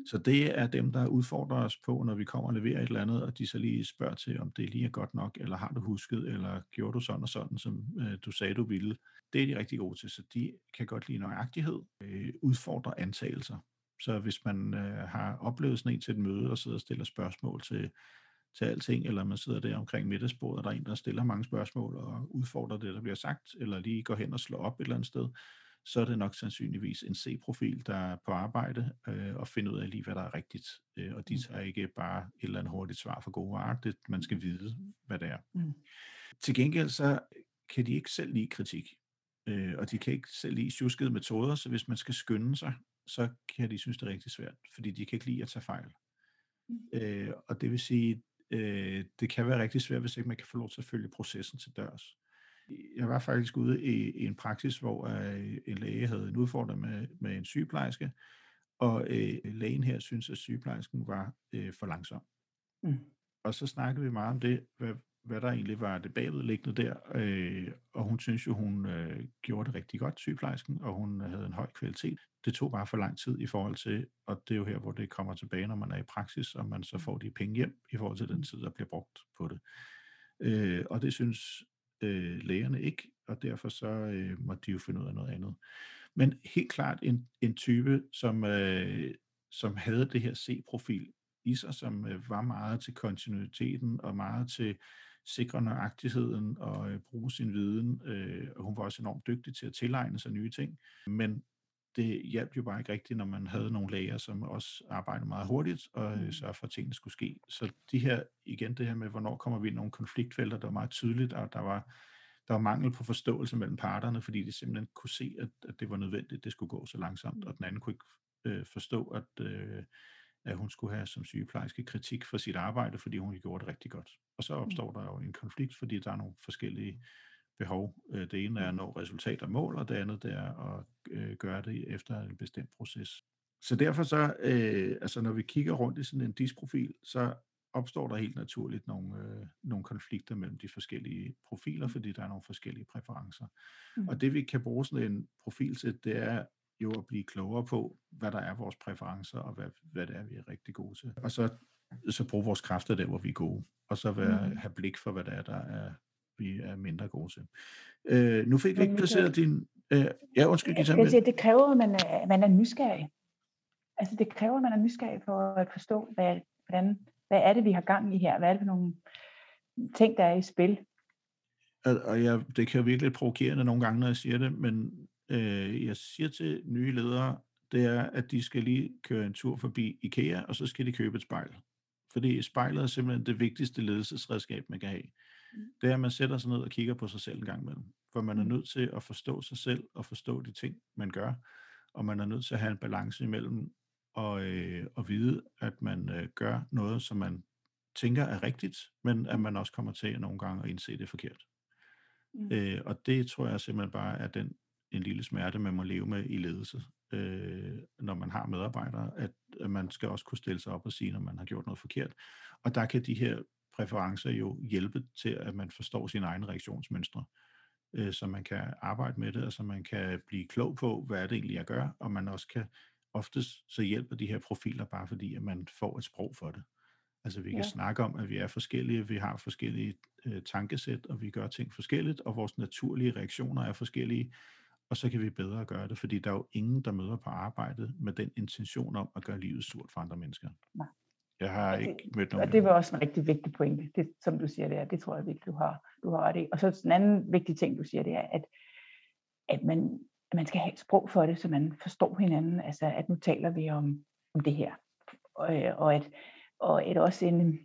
Så det er dem, der udfordrer os på, når vi kommer og leverer et eller andet, og de så lige spørger til, om det lige er godt nok, eller har du husket, eller gjorde du sådan og sådan, som øh, du sagde, du ville. Det er de rigtig gode til, så de kan godt lide nøjagtighed, øh, udfordre antagelser. Så hvis man øh, har oplevet sådan en til et møde og sidder og stiller spørgsmål til, til alting, eller man sidder der omkring middagsbordet, og der er en, der stiller mange spørgsmål og udfordrer det, der bliver sagt, eller lige går hen og slår op et eller andet sted, så er det nok sandsynligvis en C-profil, der er på arbejde øh, og finder ud af lige, hvad der er rigtigt. Øh, og de mm. tager ikke bare et eller andet hurtigt svar for gode varer, det, man skal vide, hvad det er. Mm. Til gengæld så kan de ikke selv lide kritik, øh, og de kan ikke selv lide tjuskede metoder, så hvis man skal skynde sig, så kan de synes, det er rigtig svært, fordi de kan ikke lide at tage fejl. Mm. Øh, og det vil sige, øh, det kan være rigtig svært, hvis ikke man kan få lov til at følge processen til dørs. Jeg var faktisk ude i, i en praksis, hvor øh, en læge havde en udfordring med, med en sygeplejerske, og øh, lægen her synes, at sygeplejersken var øh, for langsom. Mm. Og så snakkede vi meget om det, hvad, hvad der egentlig var det bagvedliggende der. Øh, og hun synes jo, hun øh, gjorde det rigtig godt, sygeplejersken, og hun havde en høj kvalitet. Det tog bare for lang tid i forhold til, og det er jo her, hvor det kommer tilbage, når man er i praksis, og man så får de penge hjem i forhold til den tid, der bliver brugt på det. Øh, og det synes øh, lægerne ikke, og derfor så øh, må de jo finde ud af noget andet. Men helt klart en, en type, som, øh, som havde det her C-profil i sig, som øh, var meget til kontinuiteten og meget til sikre nøjagtigheden og øh, bruge sin viden. Øh, og hun var også enormt dygtig til at tilegne sig nye ting. Men det hjalp jo bare ikke rigtigt, når man havde nogle læger, som også arbejdede meget hurtigt og øh, mm. sørgede for, at tingene skulle ske. Så de her, igen det her med, hvornår kommer vi i nogle konfliktfelter, der var meget tydeligt, og der var, der var mangel på forståelse mellem parterne, fordi de simpelthen kunne se, at, at det var nødvendigt, det skulle gå så langsomt, og den anden kunne ikke øh, forstå, at, øh, at hun skulle have som sygeplejerske kritik for sit arbejde, fordi hun gjorde det rigtig godt. Og så mm. opstår der jo en konflikt, fordi der er nogle forskellige behov. Øh, det ene er at nå resultater og mål, og det andet det er at øh, gøre det efter en bestemt proces. Så derfor så, øh, altså når vi kigger rundt i sådan en disprofil, så opstår der helt naturligt nogle, øh, nogle konflikter mellem de forskellige profiler, mm. fordi der er nogle forskellige præferencer. Mm. Og det vi kan bruge sådan en profil til, det er jo at blive klogere på, hvad der er vores præferencer, og hvad, hvad det er, vi er rigtig gode til. Og så, så bruge vores kræfter der, hvor vi er gode, og så være, mm. have blik for, hvad der er, der er, vi er mindre gode til. Øh, nu fik vi ikke placeret din... Øh, ja, undskyld, Gita. Jeg sige, det kræver, at man er, man er nysgerrig. Altså, det kræver, at man er nysgerrig for at forstå, hvad, hvordan hvad er det, vi har gang i her? Hvad er det for nogle ting, der er i spil? Og jeg, det kan jo virkelig provokerende nogle gange, når jeg siger det, men øh, jeg siger til nye ledere, det er, at de skal lige køre en tur forbi IKEA, og så skal de købe et spejl. Fordi spejlet er simpelthen det vigtigste ledelsesredskab, man kan have. Mm. Det er, at man sætter sig ned og kigger på sig selv en gang imellem. For man er mm. nødt til at forstå sig selv og forstå de ting, man gør. Og man er nødt til at have en balance imellem og, øh, og vide, at man øh, gør noget, som man tænker er rigtigt, men at man også kommer til nogle gange at indse det forkert. Mm. Øh, og det tror jeg simpelthen bare er den en lille smerte, man må leve med i ledelse, øh, når man har medarbejdere, at, at man skal også kunne stille sig op og sige, når man har gjort noget forkert. Og der kan de her præferencer jo hjælpe til, at man forstår sine egne reaktionsmønstre, øh, så man kan arbejde med det, og så man kan blive klog på, hvad er det egentlig, jeg gør, og man også kan oftest så hjælper de her profiler bare fordi, at man får et sprog for det. Altså vi kan ja. snakke om, at vi er forskellige, vi har forskellige øh, tankesæt, og vi gør ting forskelligt, og vores naturlige reaktioner er forskellige, og så kan vi bedre gøre det, fordi der er jo ingen, der møder på arbejdet med den intention om at gøre livet surt for andre mennesker. Nej. Jeg har det, ikke mødt nogen. Og det var også en rigtig vigtig pointe, det, som du siger der. Det tror jeg virkelig, du har, du har ret i. Og så en anden vigtig ting, du siger, det er, at, at man at man skal have et sprog for det, så man forstår hinanden, altså at nu taler vi om, om det her. Og, og, at, og et også en,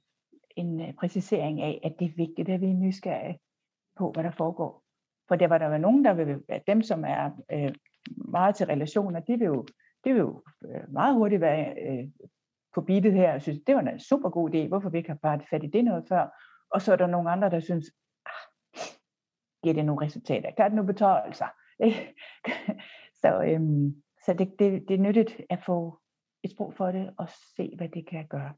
en øh, præcisering af, at det er vigtigt, at vi er nysgerrige på, hvad der foregår. For der var der var nogen, der vil, at dem, som er øh, meget til relationer, de vil jo, de vil jo øh, meget hurtigt være øh, på beatet her, og synes, det var en super god idé, hvorfor vi ikke har bare fat i det noget før. Og så er der nogle andre, der synes, ah, giver det nogle resultater? Kan det nu betale sig? så øhm, så det, det, det er nyttigt at få et sprog for det og se, hvad det kan gøre,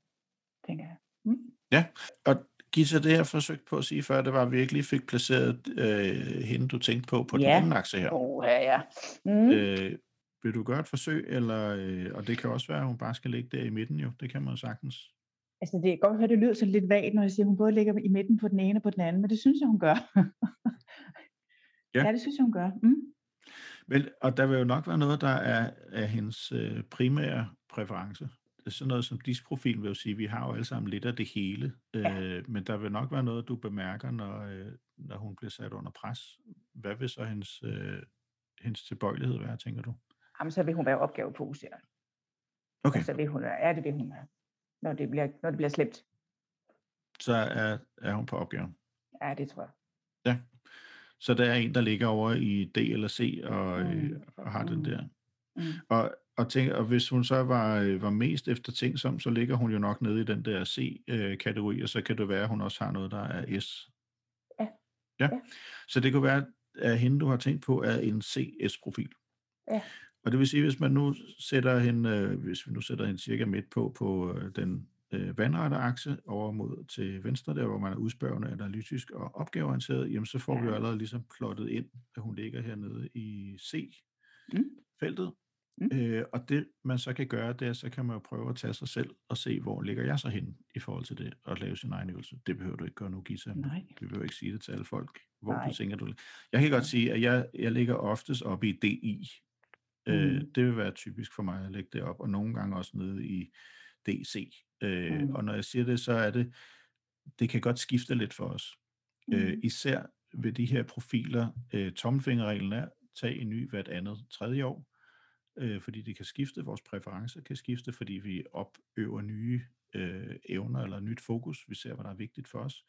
tænker jeg. Mm. Ja, og Gita, det jeg forsøgte på at sige før, det var, at vi ikke lige fik placeret øh, hende, du tænkte på, på ja. den anden akse her. Oh, ja, ja. Mm. Øh, vil du gøre et forsøg, eller, øh, og det kan også være, at hun bare skal ligge der i midten jo, det kan man jo sagtens. Altså det er godt at det lyder så lidt vagt, når jeg siger, at hun både ligger i midten på den ene og på den anden, men det synes jeg, hun gør. ja. ja, det synes jeg, hun gør. Mm. Men, og der vil jo nok være noget, der er, er hendes øh, primære præference. Det er sådan noget som disprofil vil jo sige, vi har jo alle sammen lidt af det hele, ja. øh, men der vil nok være noget, du bemærker, når, øh, når hun bliver sat under pres. Hvad vil så hendes, øh, hendes tilbøjelighed være, tænker du? Jamen, så vil hun være opgavefokuseret. Okay. Og så vil hun, er det vil hun være, når det bliver, når det bliver slemt. Så er, er hun på opgaven? Ja, det tror jeg. Ja. Så der er en, der ligger over i D eller C og, mm. øh, og har mm. den der. Mm. Og, og, tænk, og hvis hun så var, øh, var mest efter ting som, så ligger hun jo nok nede i den der C-kategori, og så kan det være, at hun også har noget, der er S. Ja. ja. ja. Så det kunne være, at hende, du har tænkt på, er en CS-profil. Ja. Og det vil sige, hvis man nu sætter hende, øh, hvis vi nu sætter hende cirka midt på, på øh, den øh, vandrette akse over mod til venstre, der hvor man er udspørgende, analytisk og opgaveorienteret, jamen så får ja. vi jo allerede ligesom plottet ind, at hun ligger hernede i C-feltet. Mm. Mm. Øh, og det man så kan gøre, det er, så kan man jo prøve at tage sig selv og se, hvor ligger jeg så hen i forhold til det, og lave sin egen øvelse. Det behøver du ikke gøre nu, Gita. Nej. Vi behøver ikke sige det til alle folk. Hvor Nej. du tænker du Jeg kan godt sige, at jeg, jeg ligger oftest oppe i DI. Øh, mm. Øh, det vil være typisk for mig at lægge det op, og nogle gange også nede i DC. Øh, mm. Og når jeg siger det, så er det, det kan godt skifte lidt for os. Øh, mm. Øh, især ved de her profiler, øh, tommelfingerreglen er, tag en ny hvert andet tredje år, øh, fordi det kan skifte, vores præferencer kan skifte, fordi vi opøver nye øh, evner eller nyt fokus, vi ser, hvad der er vigtigt for os.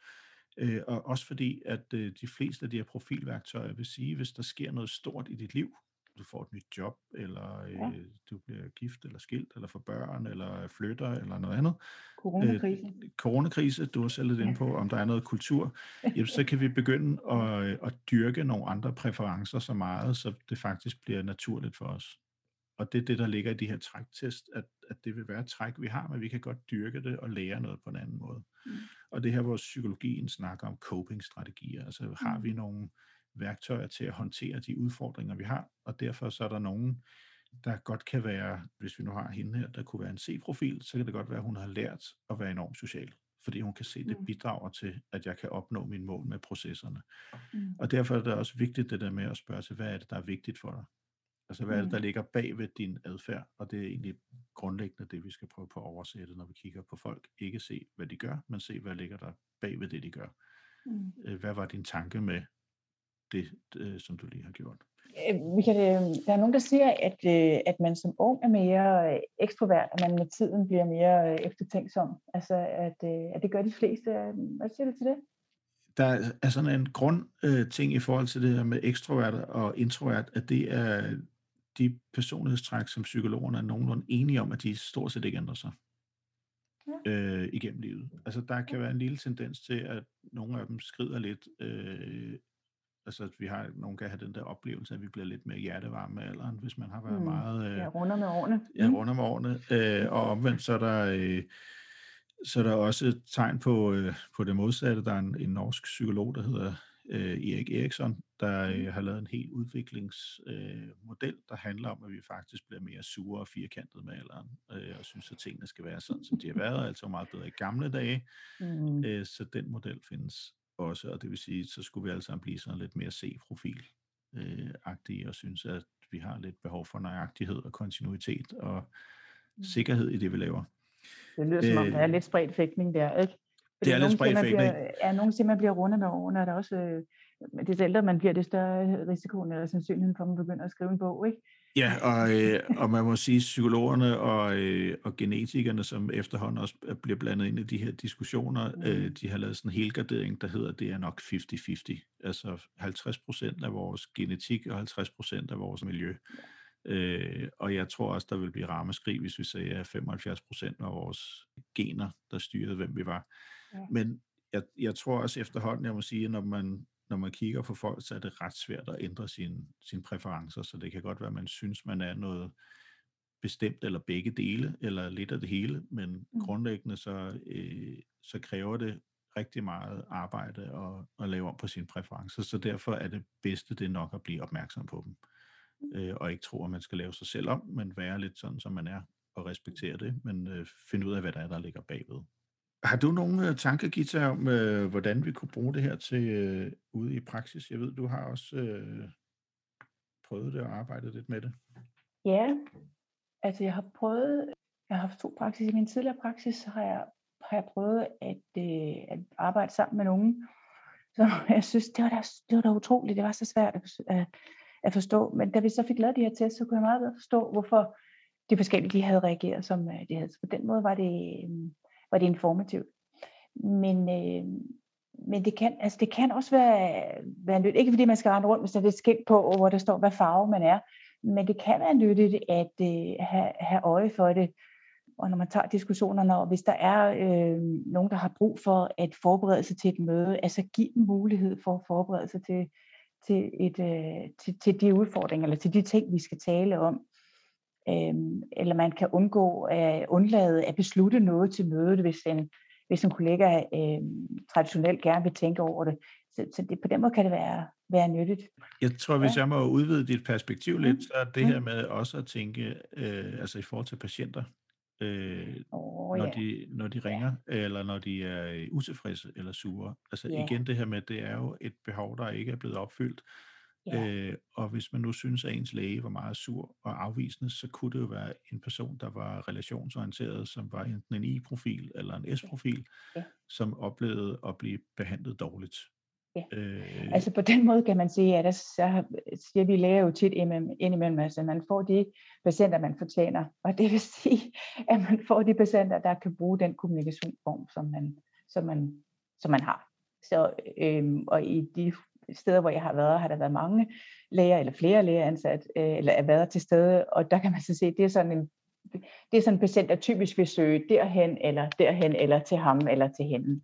Øh, og også fordi, at øh, de fleste af de her profilværktøjer vil sige, hvis der sker noget stort i dit liv, du får et nyt job, eller øh, du bliver gift, eller skilt, eller får børn, eller flytter, eller noget andet. Coronakrise. Øh, coronakrise, du har selv lidt inde på, om der er noget kultur. Jamen, så kan vi begynde at, øh, at dyrke nogle andre præferencer så meget, så det faktisk bliver naturligt for os. Og det er det, der ligger i de her træktest, at, at det vil være et træk, vi har, men vi kan godt dyrke det og lære noget på en anden måde. Mm. Og det her, hvor psykologien snakker om coping-strategier, altså har vi mm. nogle værktøjer til at håndtere de udfordringer, vi har, og derfor så er der nogen, der godt kan være, hvis vi nu har hende her, der kunne være en C-profil, så kan det godt være, at hun har lært at være enormt social, fordi hun kan se, at det mm. bidrager til, at jeg kan opnå min mål med processerne. Mm. Og derfor er det også vigtigt det der med at spørge til, hvad er det, der er vigtigt for dig? Altså, hvad er det, der ligger bag ved din adfærd? Og det er egentlig grundlæggende det, vi skal prøve på at oversætte, når vi kigger på folk. Ikke se, hvad de gør, men se, hvad ligger der bag ved det, de gør. Mm. Øh, hvad var din tanke med det, det, som du lige har gjort? Øh, vi kan, der er nogen, der siger, at, øh, at man som ung er mere ekstrovert, og man med tiden bliver mere eftertænksom. Altså, at, at det gør de fleste. Hvad siger du til det? der er sådan en grund øh, ting i forhold til det her med ekstrovert og introvert, at det er de personlighedstræk, som psykologerne er nogenlunde enige om, at de stort set ikke ændrer sig ja. øh, igennem livet. Altså der kan være en lille tendens til, at nogle af dem skrider lidt. Øh, altså at vi har, nogen kan have den der oplevelse, at vi bliver lidt mere hjertevarme med alderen, hvis man har været mm. meget... Øh, ja, runder med årene. Ja, runder med årene. Øh, og omvendt så er der... Øh, så er der også et tegn på, øh, på det modsatte. Der er en, en norsk psykolog, der hedder øh, Erik Eriksson, der øh, har lavet en helt udviklingsmodel, øh, der handler om, at vi faktisk bliver mere sure og firkantet med alderen, øh, og synes, at tingene skal være sådan, som de har været, altså meget bedre i gamle dage. Mm. Øh, så den model findes også, og det vil sige, så skulle vi altså blive sådan lidt mere C-profil-agtige, øh, og synes, at vi har lidt behov for nøjagtighed og kontinuitet og mm. sikkerhed i det, vi laver. Det lyder som om, der er øh. lidt spredt fægtning der, ikke? Fordi det er lidt spredt fægtning. Ja, nogen siger, man bliver rundet med årene, og der er også, øh, det ældre man bliver, det større risikoen eller sandsynligheden for, at man begynder at skrive en bog, ikke? Ja, og, øh, og man må sige, psykologerne og, øh, og genetikerne, som efterhånden også bliver blandet ind i de her diskussioner, mm. øh, de har lavet sådan en helgardering, der hedder, det er nok 50-50. Altså 50 procent af vores genetik og 50 procent af vores miljø. Øh, og jeg tror også, der vil blive rammeskrig, hvis vi siger, at 75 procent af vores gener, der styrede, hvem vi var. Ja. Men jeg, jeg tror også efterhånden, jeg må sige, at når man, når man kigger på folk, så er det ret svært at ændre sine, sin præferencer, så det kan godt være, at man synes, man er noget bestemt, eller begge dele, eller lidt af det hele, men mm. grundlæggende så, øh, så kræver det rigtig meget arbejde at, at lave om på sine præferencer, så derfor er det bedste det nok at blive opmærksom på dem øh, og ikke tro, at man skal lave sig selv om, men være lidt sådan, som man er, og respektere det, men øh, finde ud af, hvad der er, der ligger bagved. Har du nogle øh, tanker, Gita, om, øh, hvordan vi kunne bruge det her til øh, ude i praksis? Jeg ved, du har også øh, prøvet det og arbejdet lidt med det. Ja, altså jeg har prøvet, jeg har haft to praksis. I min tidligere praksis har jeg, har jeg prøvet at, øh, at arbejde sammen med nogen, så jeg synes, det var da, det var da utroligt. Det var så svært at, at, at forstå. Men da vi så fik lavet de her tests, så kunne jeg meget bedre forstå, hvorfor de forskellige de havde reageret, som øh, de havde. Så på den måde var det, øh, var det informativt. Men, øh, men det kan, altså det kan også være, være nyttigt, ikke fordi man skal rende rundt med sådan et skilt på, hvor der står, hvad farve man er, men det kan være nyttigt at øh, have, have øje for det, og når man tager diskussionerne, og hvis der er øh, nogen, der har brug for at forberede sig til et møde, altså give dem mulighed for at forberede sig til, til, et, øh, til, til de udfordringer, eller til de ting, vi skal tale om. Øhm, eller man kan undgå at undlade at beslutte noget til mødet, hvis en, hvis en kollega øh, traditionelt gerne vil tænke over det. Så, så det, på den måde kan det være, være nyttigt. Jeg tror, hvis ja. jeg må udvide dit perspektiv lidt, så er det mm. her med også at tænke, øh, altså i forhold til patienter, øh, oh, når, ja. de, når de ringer, ja. eller når de er øh, utilfredse eller sure. Altså ja. igen det her med, det er jo et behov, der ikke er blevet opfyldt. Ja. Øh, og hvis man nu synes, at ens læge var meget sur og afvisende, så kunne det jo være en person, der var relationsorienteret, som var enten en I-profil eller en S-profil, ja. som oplevede at blive behandlet dårligt. Ja. Øh, altså på den måde kan man sige, at der, så siger vi læger jo tit indimellem, altså man får de patienter, man fortjener. Og det vil sige, at man får de patienter, der kan bruge den kommunikationsform, som man, som man, som man har. Så, øhm, og i de steder, hvor jeg har været, har der været mange læger eller flere læger ansat, øh, eller er været til stede, og der kan man så se, det er sådan en det er sådan en patient, der typisk vil søge derhen, eller derhen, eller til ham, eller til hende.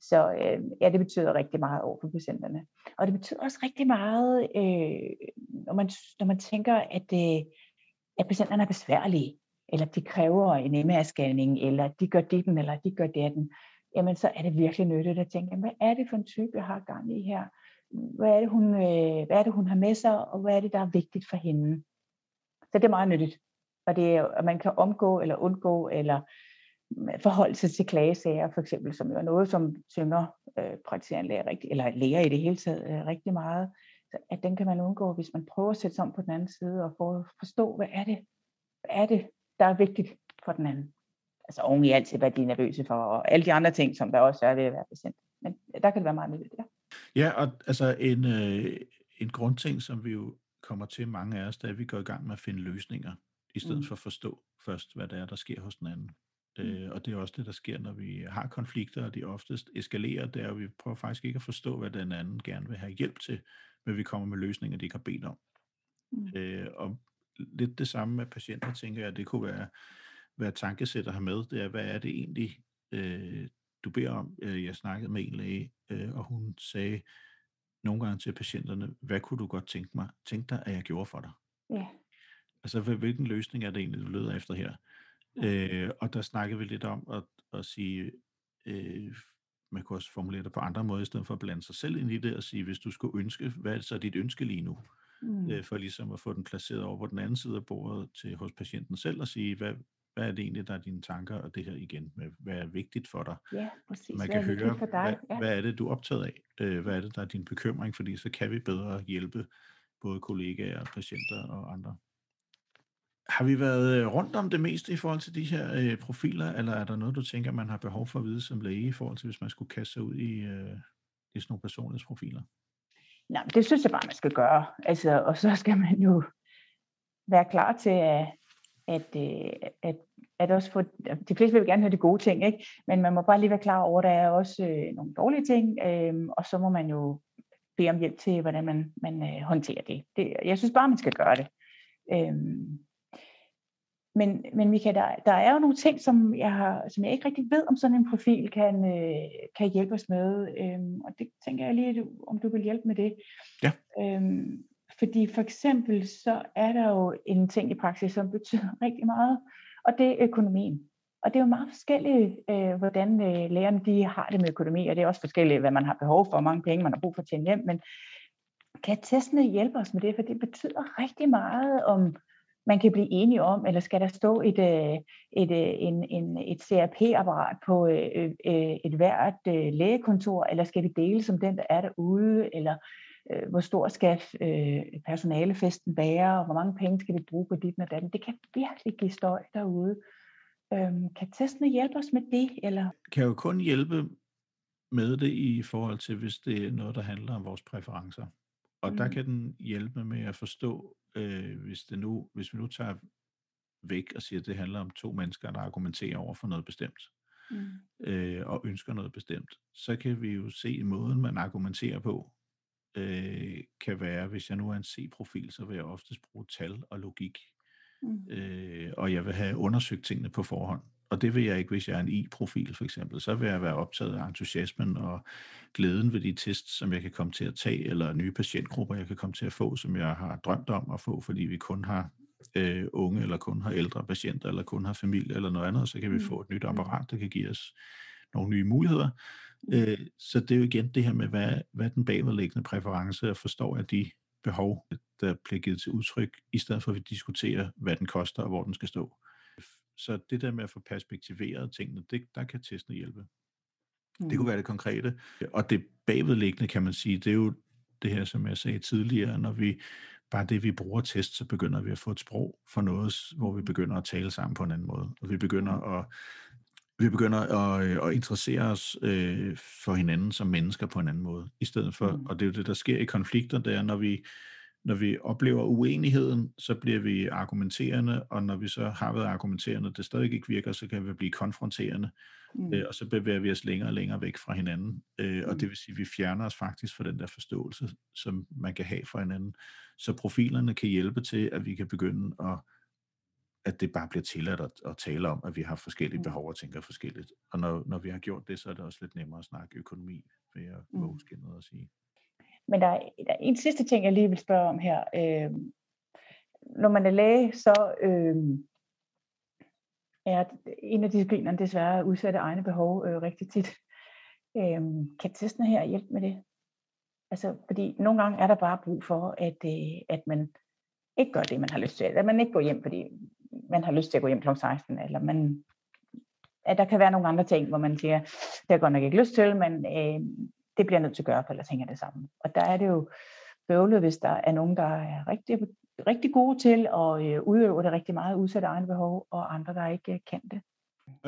Så øh, ja, det betyder rigtig meget over for patienterne. Og det betyder også rigtig meget, øh, når, man, når man tænker, at, øh, at patienterne er besværlige, eller de kræver en MR-scanning, eller de gør ditten, eller de gør datten, jamen så er det virkelig nyttigt at tænke, hvad er det for en type, jeg har gang i her? Hvad er, det, hun, øh, hvad er det, hun har med sig, og hvad er det, der er vigtigt for hende? Så det er meget nyttigt. Og det er, at man kan omgå eller undgå, eller mm, forholde sig til klagesager, for eksempel, som jo er noget, som synger øh, praktiserende læger, rigtig, eller læger i det hele taget øh, rigtig meget, så at den kan man undgå, hvis man prøver at sætte sig om på den anden side og for, forstå, hvad er det, hvad er det, der er vigtigt for den anden. Altså oven i alt til, hvad de er nervøse for, og alle de andre ting, som der også er ved at være patient. Men øh, der kan det være meget nyttigt, ja. Ja, og altså en, øh, en grundting, som vi jo kommer til mange af os, da vi går i gang med at finde løsninger, i stedet mm. for at forstå først, hvad det er, der sker hos den anden. Mm. Øh, og det er også det, der sker, når vi har konflikter, og de oftest eskalerer, det er, at vi prøver faktisk ikke at forstå, hvad den anden gerne vil have hjælp til, men vi kommer med løsninger, de ikke har bedt om. Mm. Øh, og lidt det samme med patienter, tænker jeg, det kunne være, hvad tankesætter har med, det er, hvad er det egentlig, øh, du beder om? Øh, jeg snakkede med en læge, øh, og hun sagde nogle gange til patienterne, hvad kunne du godt tænke mig, tænke dig, at jeg gjorde for dig? Ja. Altså, hvilken løsning er det egentlig, du leder efter her? Øh, og der snakkede vi lidt om at, at sige, øh, man kunne også formulere det på andre måder, i stedet for at blande sig selv ind i det, og sige, hvis du skulle ønske, hvad er så dit ønske lige nu? Mm. Øh, for ligesom at få den placeret over på den anden side af bordet til hos patienten selv, og sige, hvad, hvad er det egentlig, der er dine tanker, og det her igen med, hvad er vigtigt for dig? Ja, præcis. Man kan høre, for dig? Hvad, ja. hvad er det, du er optaget af? Øh, hvad er det, der er din bekymring? Fordi så kan vi bedre hjælpe både kollegaer, patienter og andre. Har vi været øh, rundt om det meste i forhold til de her øh, profiler, eller er der noget, du tænker, man har behov for at vide som læge i forhold til, hvis man skulle kaste sig ud i, øh, i sådan nogle personlighedsprofiler? Nej, det synes jeg bare, man skal gøre. Altså, og så skal man jo være klar til, at, at, øh, at, at også få, de fleste vil gerne høre de gode ting, ikke? men man må bare lige være klar over, at der er også øh, nogle dårlige ting, øh, og så må man jo bede om hjælp til, hvordan man, man øh, håndterer det. det. Jeg synes bare, man skal gøre det. Øh, men, men Mika, der, der er jo nogle ting, som jeg, har, som jeg ikke rigtig ved, om sådan en profil kan, øh, kan hjælpe os med. Øhm, og det tænker jeg lige, om du vil hjælpe med det. Ja. Øhm, fordi for eksempel, så er der jo en ting i praksis, som betyder rigtig meget, og det er økonomien. Og det er jo meget forskelligt, øh, hvordan øh, lærerne de har det med økonomi, og det er også forskelligt, hvad man har behov for, hvor mange penge man har brug for at tjene hjem. Men kan testene hjælpe os med det? For det betyder rigtig meget om man kan blive enige om, eller skal der stå et, øh, et, øh, en, en, et CRP-apparat på øh, øh, øh, et hvert øh, lægekontor, eller skal vi dele som den, der er derude, eller hvor stor skal personalefesten være, og hvor mange penge skal vi bruge på dit og datten. Det kan virkelig give støj derude. Øhm, kan testene hjælpe os med det? Eller? Kan jo kun hjælpe med det i forhold til, hvis det er noget, der handler om vores præferencer. Og mm. der kan den hjælpe med at forstå, øh, hvis, det nu, hvis vi nu tager væk og siger, at det handler om to mennesker, der argumenterer over for noget bestemt, mm. øh, og ønsker noget bestemt, så kan vi jo se måden, man argumenterer på, øh, kan være, hvis jeg nu er en C-profil, så vil jeg oftest bruge tal og logik, mm. øh, og jeg vil have undersøgt tingene på forhånd og det vil jeg ikke, hvis jeg er en I-profil for eksempel. Så vil jeg være optaget af entusiasmen og glæden ved de tests, som jeg kan komme til at tage, eller nye patientgrupper, jeg kan komme til at få, som jeg har drømt om at få, fordi vi kun har øh, unge, eller kun har ældre patienter, eller kun har familie, eller noget andet, så kan vi mm. få et nyt apparat, der kan give os nogle nye muligheder. Øh, så det er jo igen det her med, hvad, hvad den bagvedliggende præference, og forstår jeg de behov, der bliver givet til udtryk, i stedet for at vi diskuterer, hvad den koster, og hvor den skal stå. Så det der med at få perspektiveret tingene, det, der kan testene hjælpe. Mm. Det kunne mm. være det konkrete. Og det bagvedliggende, kan man sige, det er jo det her, som jeg sagde tidligere, når vi bare det, vi bruger test, så begynder vi at få et sprog for noget, hvor vi begynder at tale sammen på en anden måde. Og vi begynder at vi begynder at, øh, at interessere os øh, for hinanden som mennesker på en anden måde, i stedet for, mm. og det er jo det, der sker i konflikter, det er, når vi når vi oplever uenigheden, så bliver vi argumenterende, og når vi så har været argumenterende, det stadig ikke virker, så kan vi blive konfronterende, mm. øh, og så bevæger vi os længere og længere væk fra hinanden. Øh, og mm. det vil sige, at vi fjerner os faktisk fra den der forståelse, som man kan have for hinanden. Så profilerne kan hjælpe til, at vi kan begynde at at det bare bliver tilladt at, at tale om, at vi har forskellige mm. behov og tænker forskelligt. Og når, når vi har gjort det, så er det også lidt nemmere at snakke økonomi, ved at våge mm. at sige. Men der er, der er en sidste ting, jeg lige vil spørge om her. Øh, når man er læge, så øh, er en af disciplinerne desværre at udsætte egne behov øh, rigtig tit. Øh, kan testen her hjælpe med det? Altså, fordi nogle gange er der bare brug for, at, øh, at man ikke gør det, man har lyst til. At man ikke går hjem, fordi man har lyst til at gå hjem kl. 16, eller man, at der kan være nogle andre ting, hvor man siger, det har jeg godt nok ikke lyst til, men øh, det bliver jeg nødt til at gøre, for ellers hænger det sammen. Og der er det jo bøvlet, hvis der er nogen, der er rigtig, rigtig gode til at øh, udøve det rigtig meget, udsætte egne behov, og andre, der ikke øh, kan det.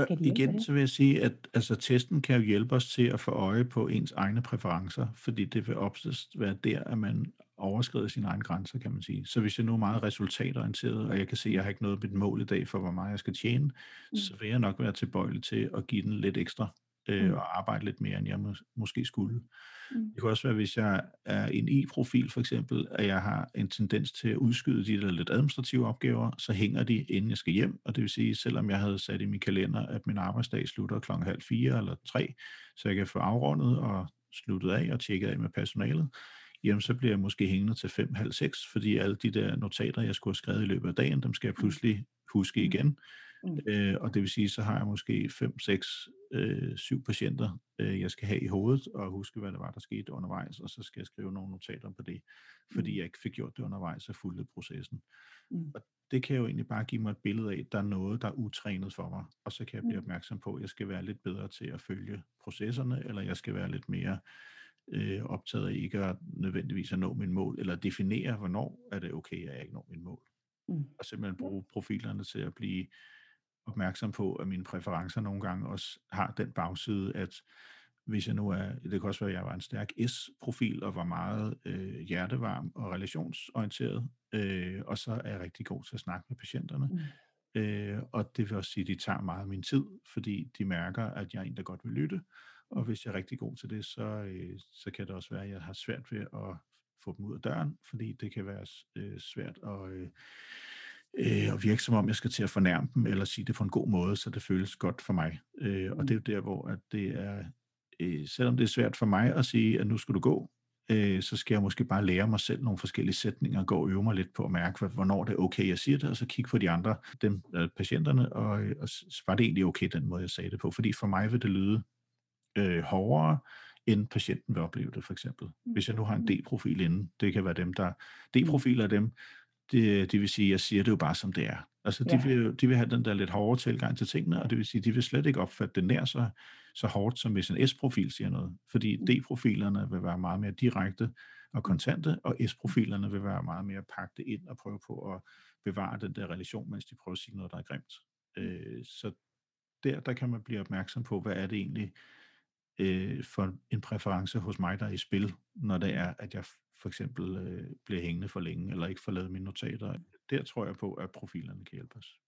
De igen så vil jeg sige, at altså, testen kan jo hjælpe os til at få øje på ens egne præferencer, fordi det vil oftest være der, at man overskrider sine egne grænser, kan man sige. Så hvis jeg nu er meget resultatorienteret, og jeg kan se, at jeg har ikke noget mit mål i dag for, hvor meget jeg skal tjene, mm. så vil jeg nok være tilbøjelig til at give den lidt ekstra øh, mm. og arbejde lidt mere, end jeg må, måske skulle. Mm. Det kan også være, hvis jeg er en i-profil for eksempel, at jeg har en tendens til at udskyde de der lidt administrative opgaver, så hænger de, inden jeg skal hjem, og det vil sige, selvom jeg havde sat i min kalender, at min arbejdsdag slutter klokken halv fire eller tre, så jeg kan få afrundet og sluttet af og tjekket af med personalet, jamen så bliver jeg måske hængende til fem, halv seks, fordi alle de der notater, jeg skulle have skrevet i løbet af dagen, dem skal jeg mm. pludselig huske mm. igen. Mm. Øh, og det vil sige, så har jeg måske 5, 6, øh, 7 patienter, øh, jeg skal have i hovedet, og huske, hvad det var, der skete undervejs, og så skal jeg skrive nogle notater på det, fordi mm. jeg ikke fik gjort det undervejs og fulgte processen. Mm. Og det kan jo egentlig bare give mig et billede af, at der er noget, der er utrænet for mig, og så kan jeg blive opmærksom på, at jeg skal være lidt bedre til at følge processerne, eller jeg skal være lidt mere øh, optaget af ikke at nødvendigvis at nå min mål, eller definere, hvornår er det okay, at jeg ikke når min mål. Mm. Og simpelthen bruge profilerne til at blive opmærksom på, at mine præferencer nogle gange også har den bagside, at hvis jeg nu er, det kan også være, at jeg var en stærk S-profil og var meget øh, hjertevarm og relationsorienteret, øh, og så er jeg rigtig god til at snakke med patienterne. Mm. Øh, og det vil også sige, at de tager meget af min tid, fordi de mærker, at jeg er en, der godt vil lytte. Og hvis jeg er rigtig god til det, så, øh, så kan det også være, at jeg har svært ved at få dem ud af døren, fordi det kan være øh, svært at... Øh, øh, og virke som om, jeg skal til at fornærme dem, eller sige det på en god måde, så det føles godt for mig. Øh, og det er jo der, hvor at det er, øh, selvom det er svært for mig at sige, at nu skal du gå, øh, så skal jeg måske bare lære mig selv nogle forskellige sætninger, og gå og øve mig lidt på at mærke, hvornår det er okay, jeg siger det, og så kigge på de andre, dem, patienterne, og, og var det egentlig okay, den måde, jeg sagde det på. Fordi for mig vil det lyde øh, hårdere, end patienten vil opleve det, for eksempel. Hvis jeg nu har en D-profil inden, det kan være dem, der... D-profil er dem, det, det vil sige, jeg siger det jo bare som det er. Altså, de, ja. vil, de vil have den der lidt hårde tilgang til tingene, og det vil sige, de vil slet ikke opfatte det nær så, så hårdt, som hvis en S-profil siger noget. Fordi mm. D-profilerne vil være meget mere direkte og kontante, og S-profilerne vil være meget mere pakket ind og prøve på at bevare den der relation, mens de prøver at sige noget, der er grimt. Øh, så der, der kan man blive opmærksom på, hvad er det egentlig øh, for en præference hos mig, der er i spil, når det er, at jeg for eksempel øh, bliver hængende for længe, eller ikke får lavet mine notater. Der tror jeg på, at profilerne kan hjælpe os.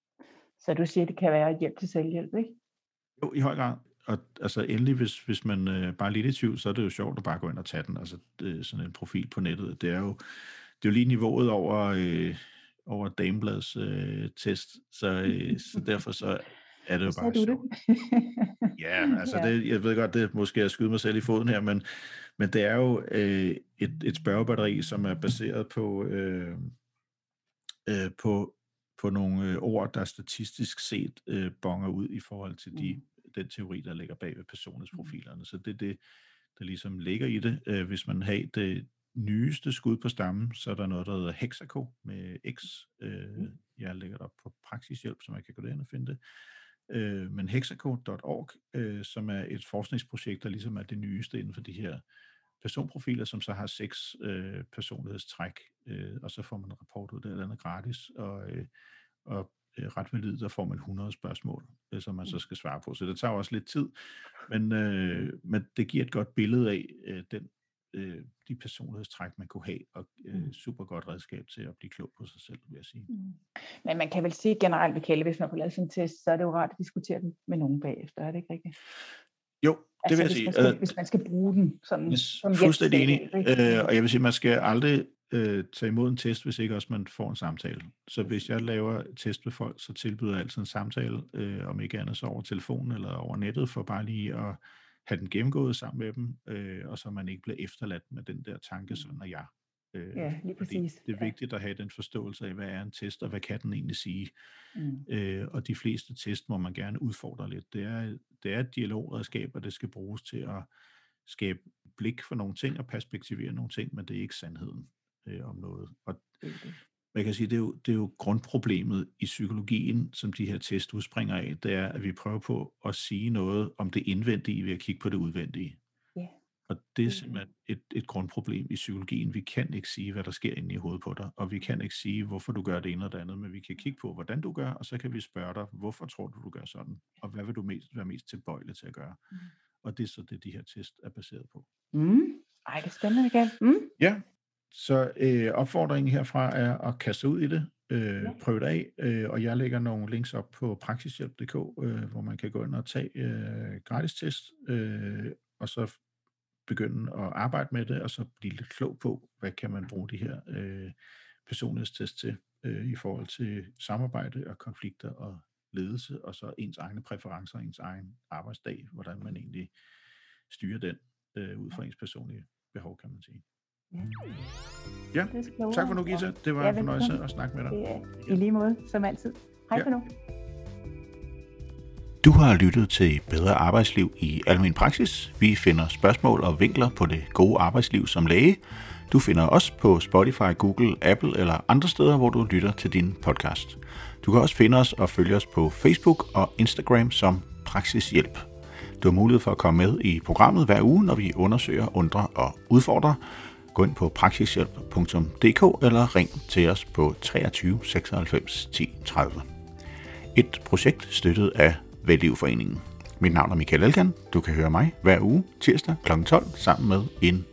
Så du siger, at det kan være hjælp til selvhjælp, ikke? Jo, i høj grad. Og altså endelig, hvis, hvis man øh, bare er lidt i tvivl, så er det jo sjovt at bare gå ind og tage den. Altså det, sådan en profil på nettet. Det er jo, det er jo lige niveauet over, øh, over Dameblads øh, test. Så, øh, så derfor så er det jo bare sjovt. Det? ja, altså ja. Det, jeg ved godt, det måske at skyde mig selv i foden her, men, men det er jo øh, et, et spørgebatteri, som er baseret på, øh, øh, på, på nogle øh, ord, der statistisk set øh, bonger ud i forhold til de, mm. den teori, der ligger bag ved personlighedsprofilerne. Mm. Så det er det, der ligesom ligger i det. Øh, hvis man har det nyeste skud på stammen, så er der noget, der hedder Hexaco med X. Øh, mm. jeg lægger det op på praksishjælp, så man kan gå derind og finde det øh, men hexaco.org, øh, som er et forskningsprojekt, der ligesom er det nyeste inden for de her personprofiler, som så har seks øh, personlighedstræk, øh, og så får man en rapport ud, det er andet gratis, og, øh, og øh, ret validt, der får man 100 spørgsmål, øh, som man så mm. skal svare på. Så det tager også lidt tid, men, øh, men det giver et godt billede af øh, den øh, de personlighedstræk, man kunne have, og øh, mm. super godt redskab til at blive klog på sig selv, vil jeg sige. Mm. Men man kan vel sige generelt ved Kalle, hvis man får lavet sådan en test, så er det jo rart at diskutere den med nogen bagefter, er det ikke rigtigt? Jo, det altså, vil jeg hvis sige. Man skal, hvis man skal bruge den sådan, yes, som fuldstændig enig. Øh, og jeg vil sige, man skal aldrig øh, tage imod en test, hvis ikke også man får en samtale. Så hvis jeg laver test med folk, så tilbyder jeg altid en samtale, øh, om ikke andet så over telefonen eller over nettet, for bare lige at have den gennemgået sammen med dem, øh, og så man ikke bliver efterladt med den der tanke, sådan er jeg. Øh, ja, lige præcis. Det er vigtigt at have den forståelse af, hvad er en test, og hvad kan den egentlig sige. Mm. Øh, og de fleste test må man gerne udfordre lidt. Det er, det er et dialogredskab, og det skal bruges til at skabe blik for nogle ting og perspektivere nogle ting, men det er ikke sandheden øh, om noget. Og man kan sige, det er, jo, det er jo grundproblemet i psykologien, som de her test udspringer af, det er, at vi prøver på at sige noget om det indvendige ved at kigge på det udvendige. Yeah. Og det er simpelthen et, et grundproblem i psykologien. Vi kan ikke sige, hvad der sker inde i hovedet på dig, og vi kan ikke sige, hvorfor du gør det ene og det andet, men vi kan kigge på, hvordan du gør, og så kan vi spørge dig, hvorfor tror du, du gør sådan, og hvad vil du mest, være mest tilbøjelig til at gøre. Mm. Og det er så det, de her test er baseret på. Mm. Ej, det er spændende igen. Mm. Ja, så øh, opfordringen herfra er at kaste ud i det, øh, ja. prøve det af, øh, og jeg lægger nogle links op på praksishjælp.dk, øh, hvor man kan gå ind og tage øh, gratis test, øh, og så begynde at arbejde med det, og så blive lidt klog på, hvad kan man bruge de her øh, personlighedstest til øh, i forhold til samarbejde og konflikter og ledelse, og så ens egne præferencer, ens egen arbejdsdag, hvordan man egentlig styrer den øh, ud fra ens personlige behov, kan man sige. Ja, tak for nu, Gita. Det var en fornøjelse at snakke med dig. Ja, I lige måde, som altid. Hej ja. for nu. Du har lyttet til Bedre Arbejdsliv i Almen Praksis. Vi finder spørgsmål og vinkler på det gode arbejdsliv som læge. Du finder os på Spotify, Google, Apple eller andre steder, hvor du lytter til din podcast. Du kan også finde os og følge os på Facebook og Instagram som Praksishjælp. Du har mulighed for at komme med i programmet hver uge, når vi undersøger, undrer og udfordrer. Gå ind på praksishjælp.dk eller ring til os på 23 96 10 30. Et projekt støttet af Vældlivforeningen. Mit navn er Michael Elkan. Du kan høre mig hver uge tirsdag kl. 12 sammen med en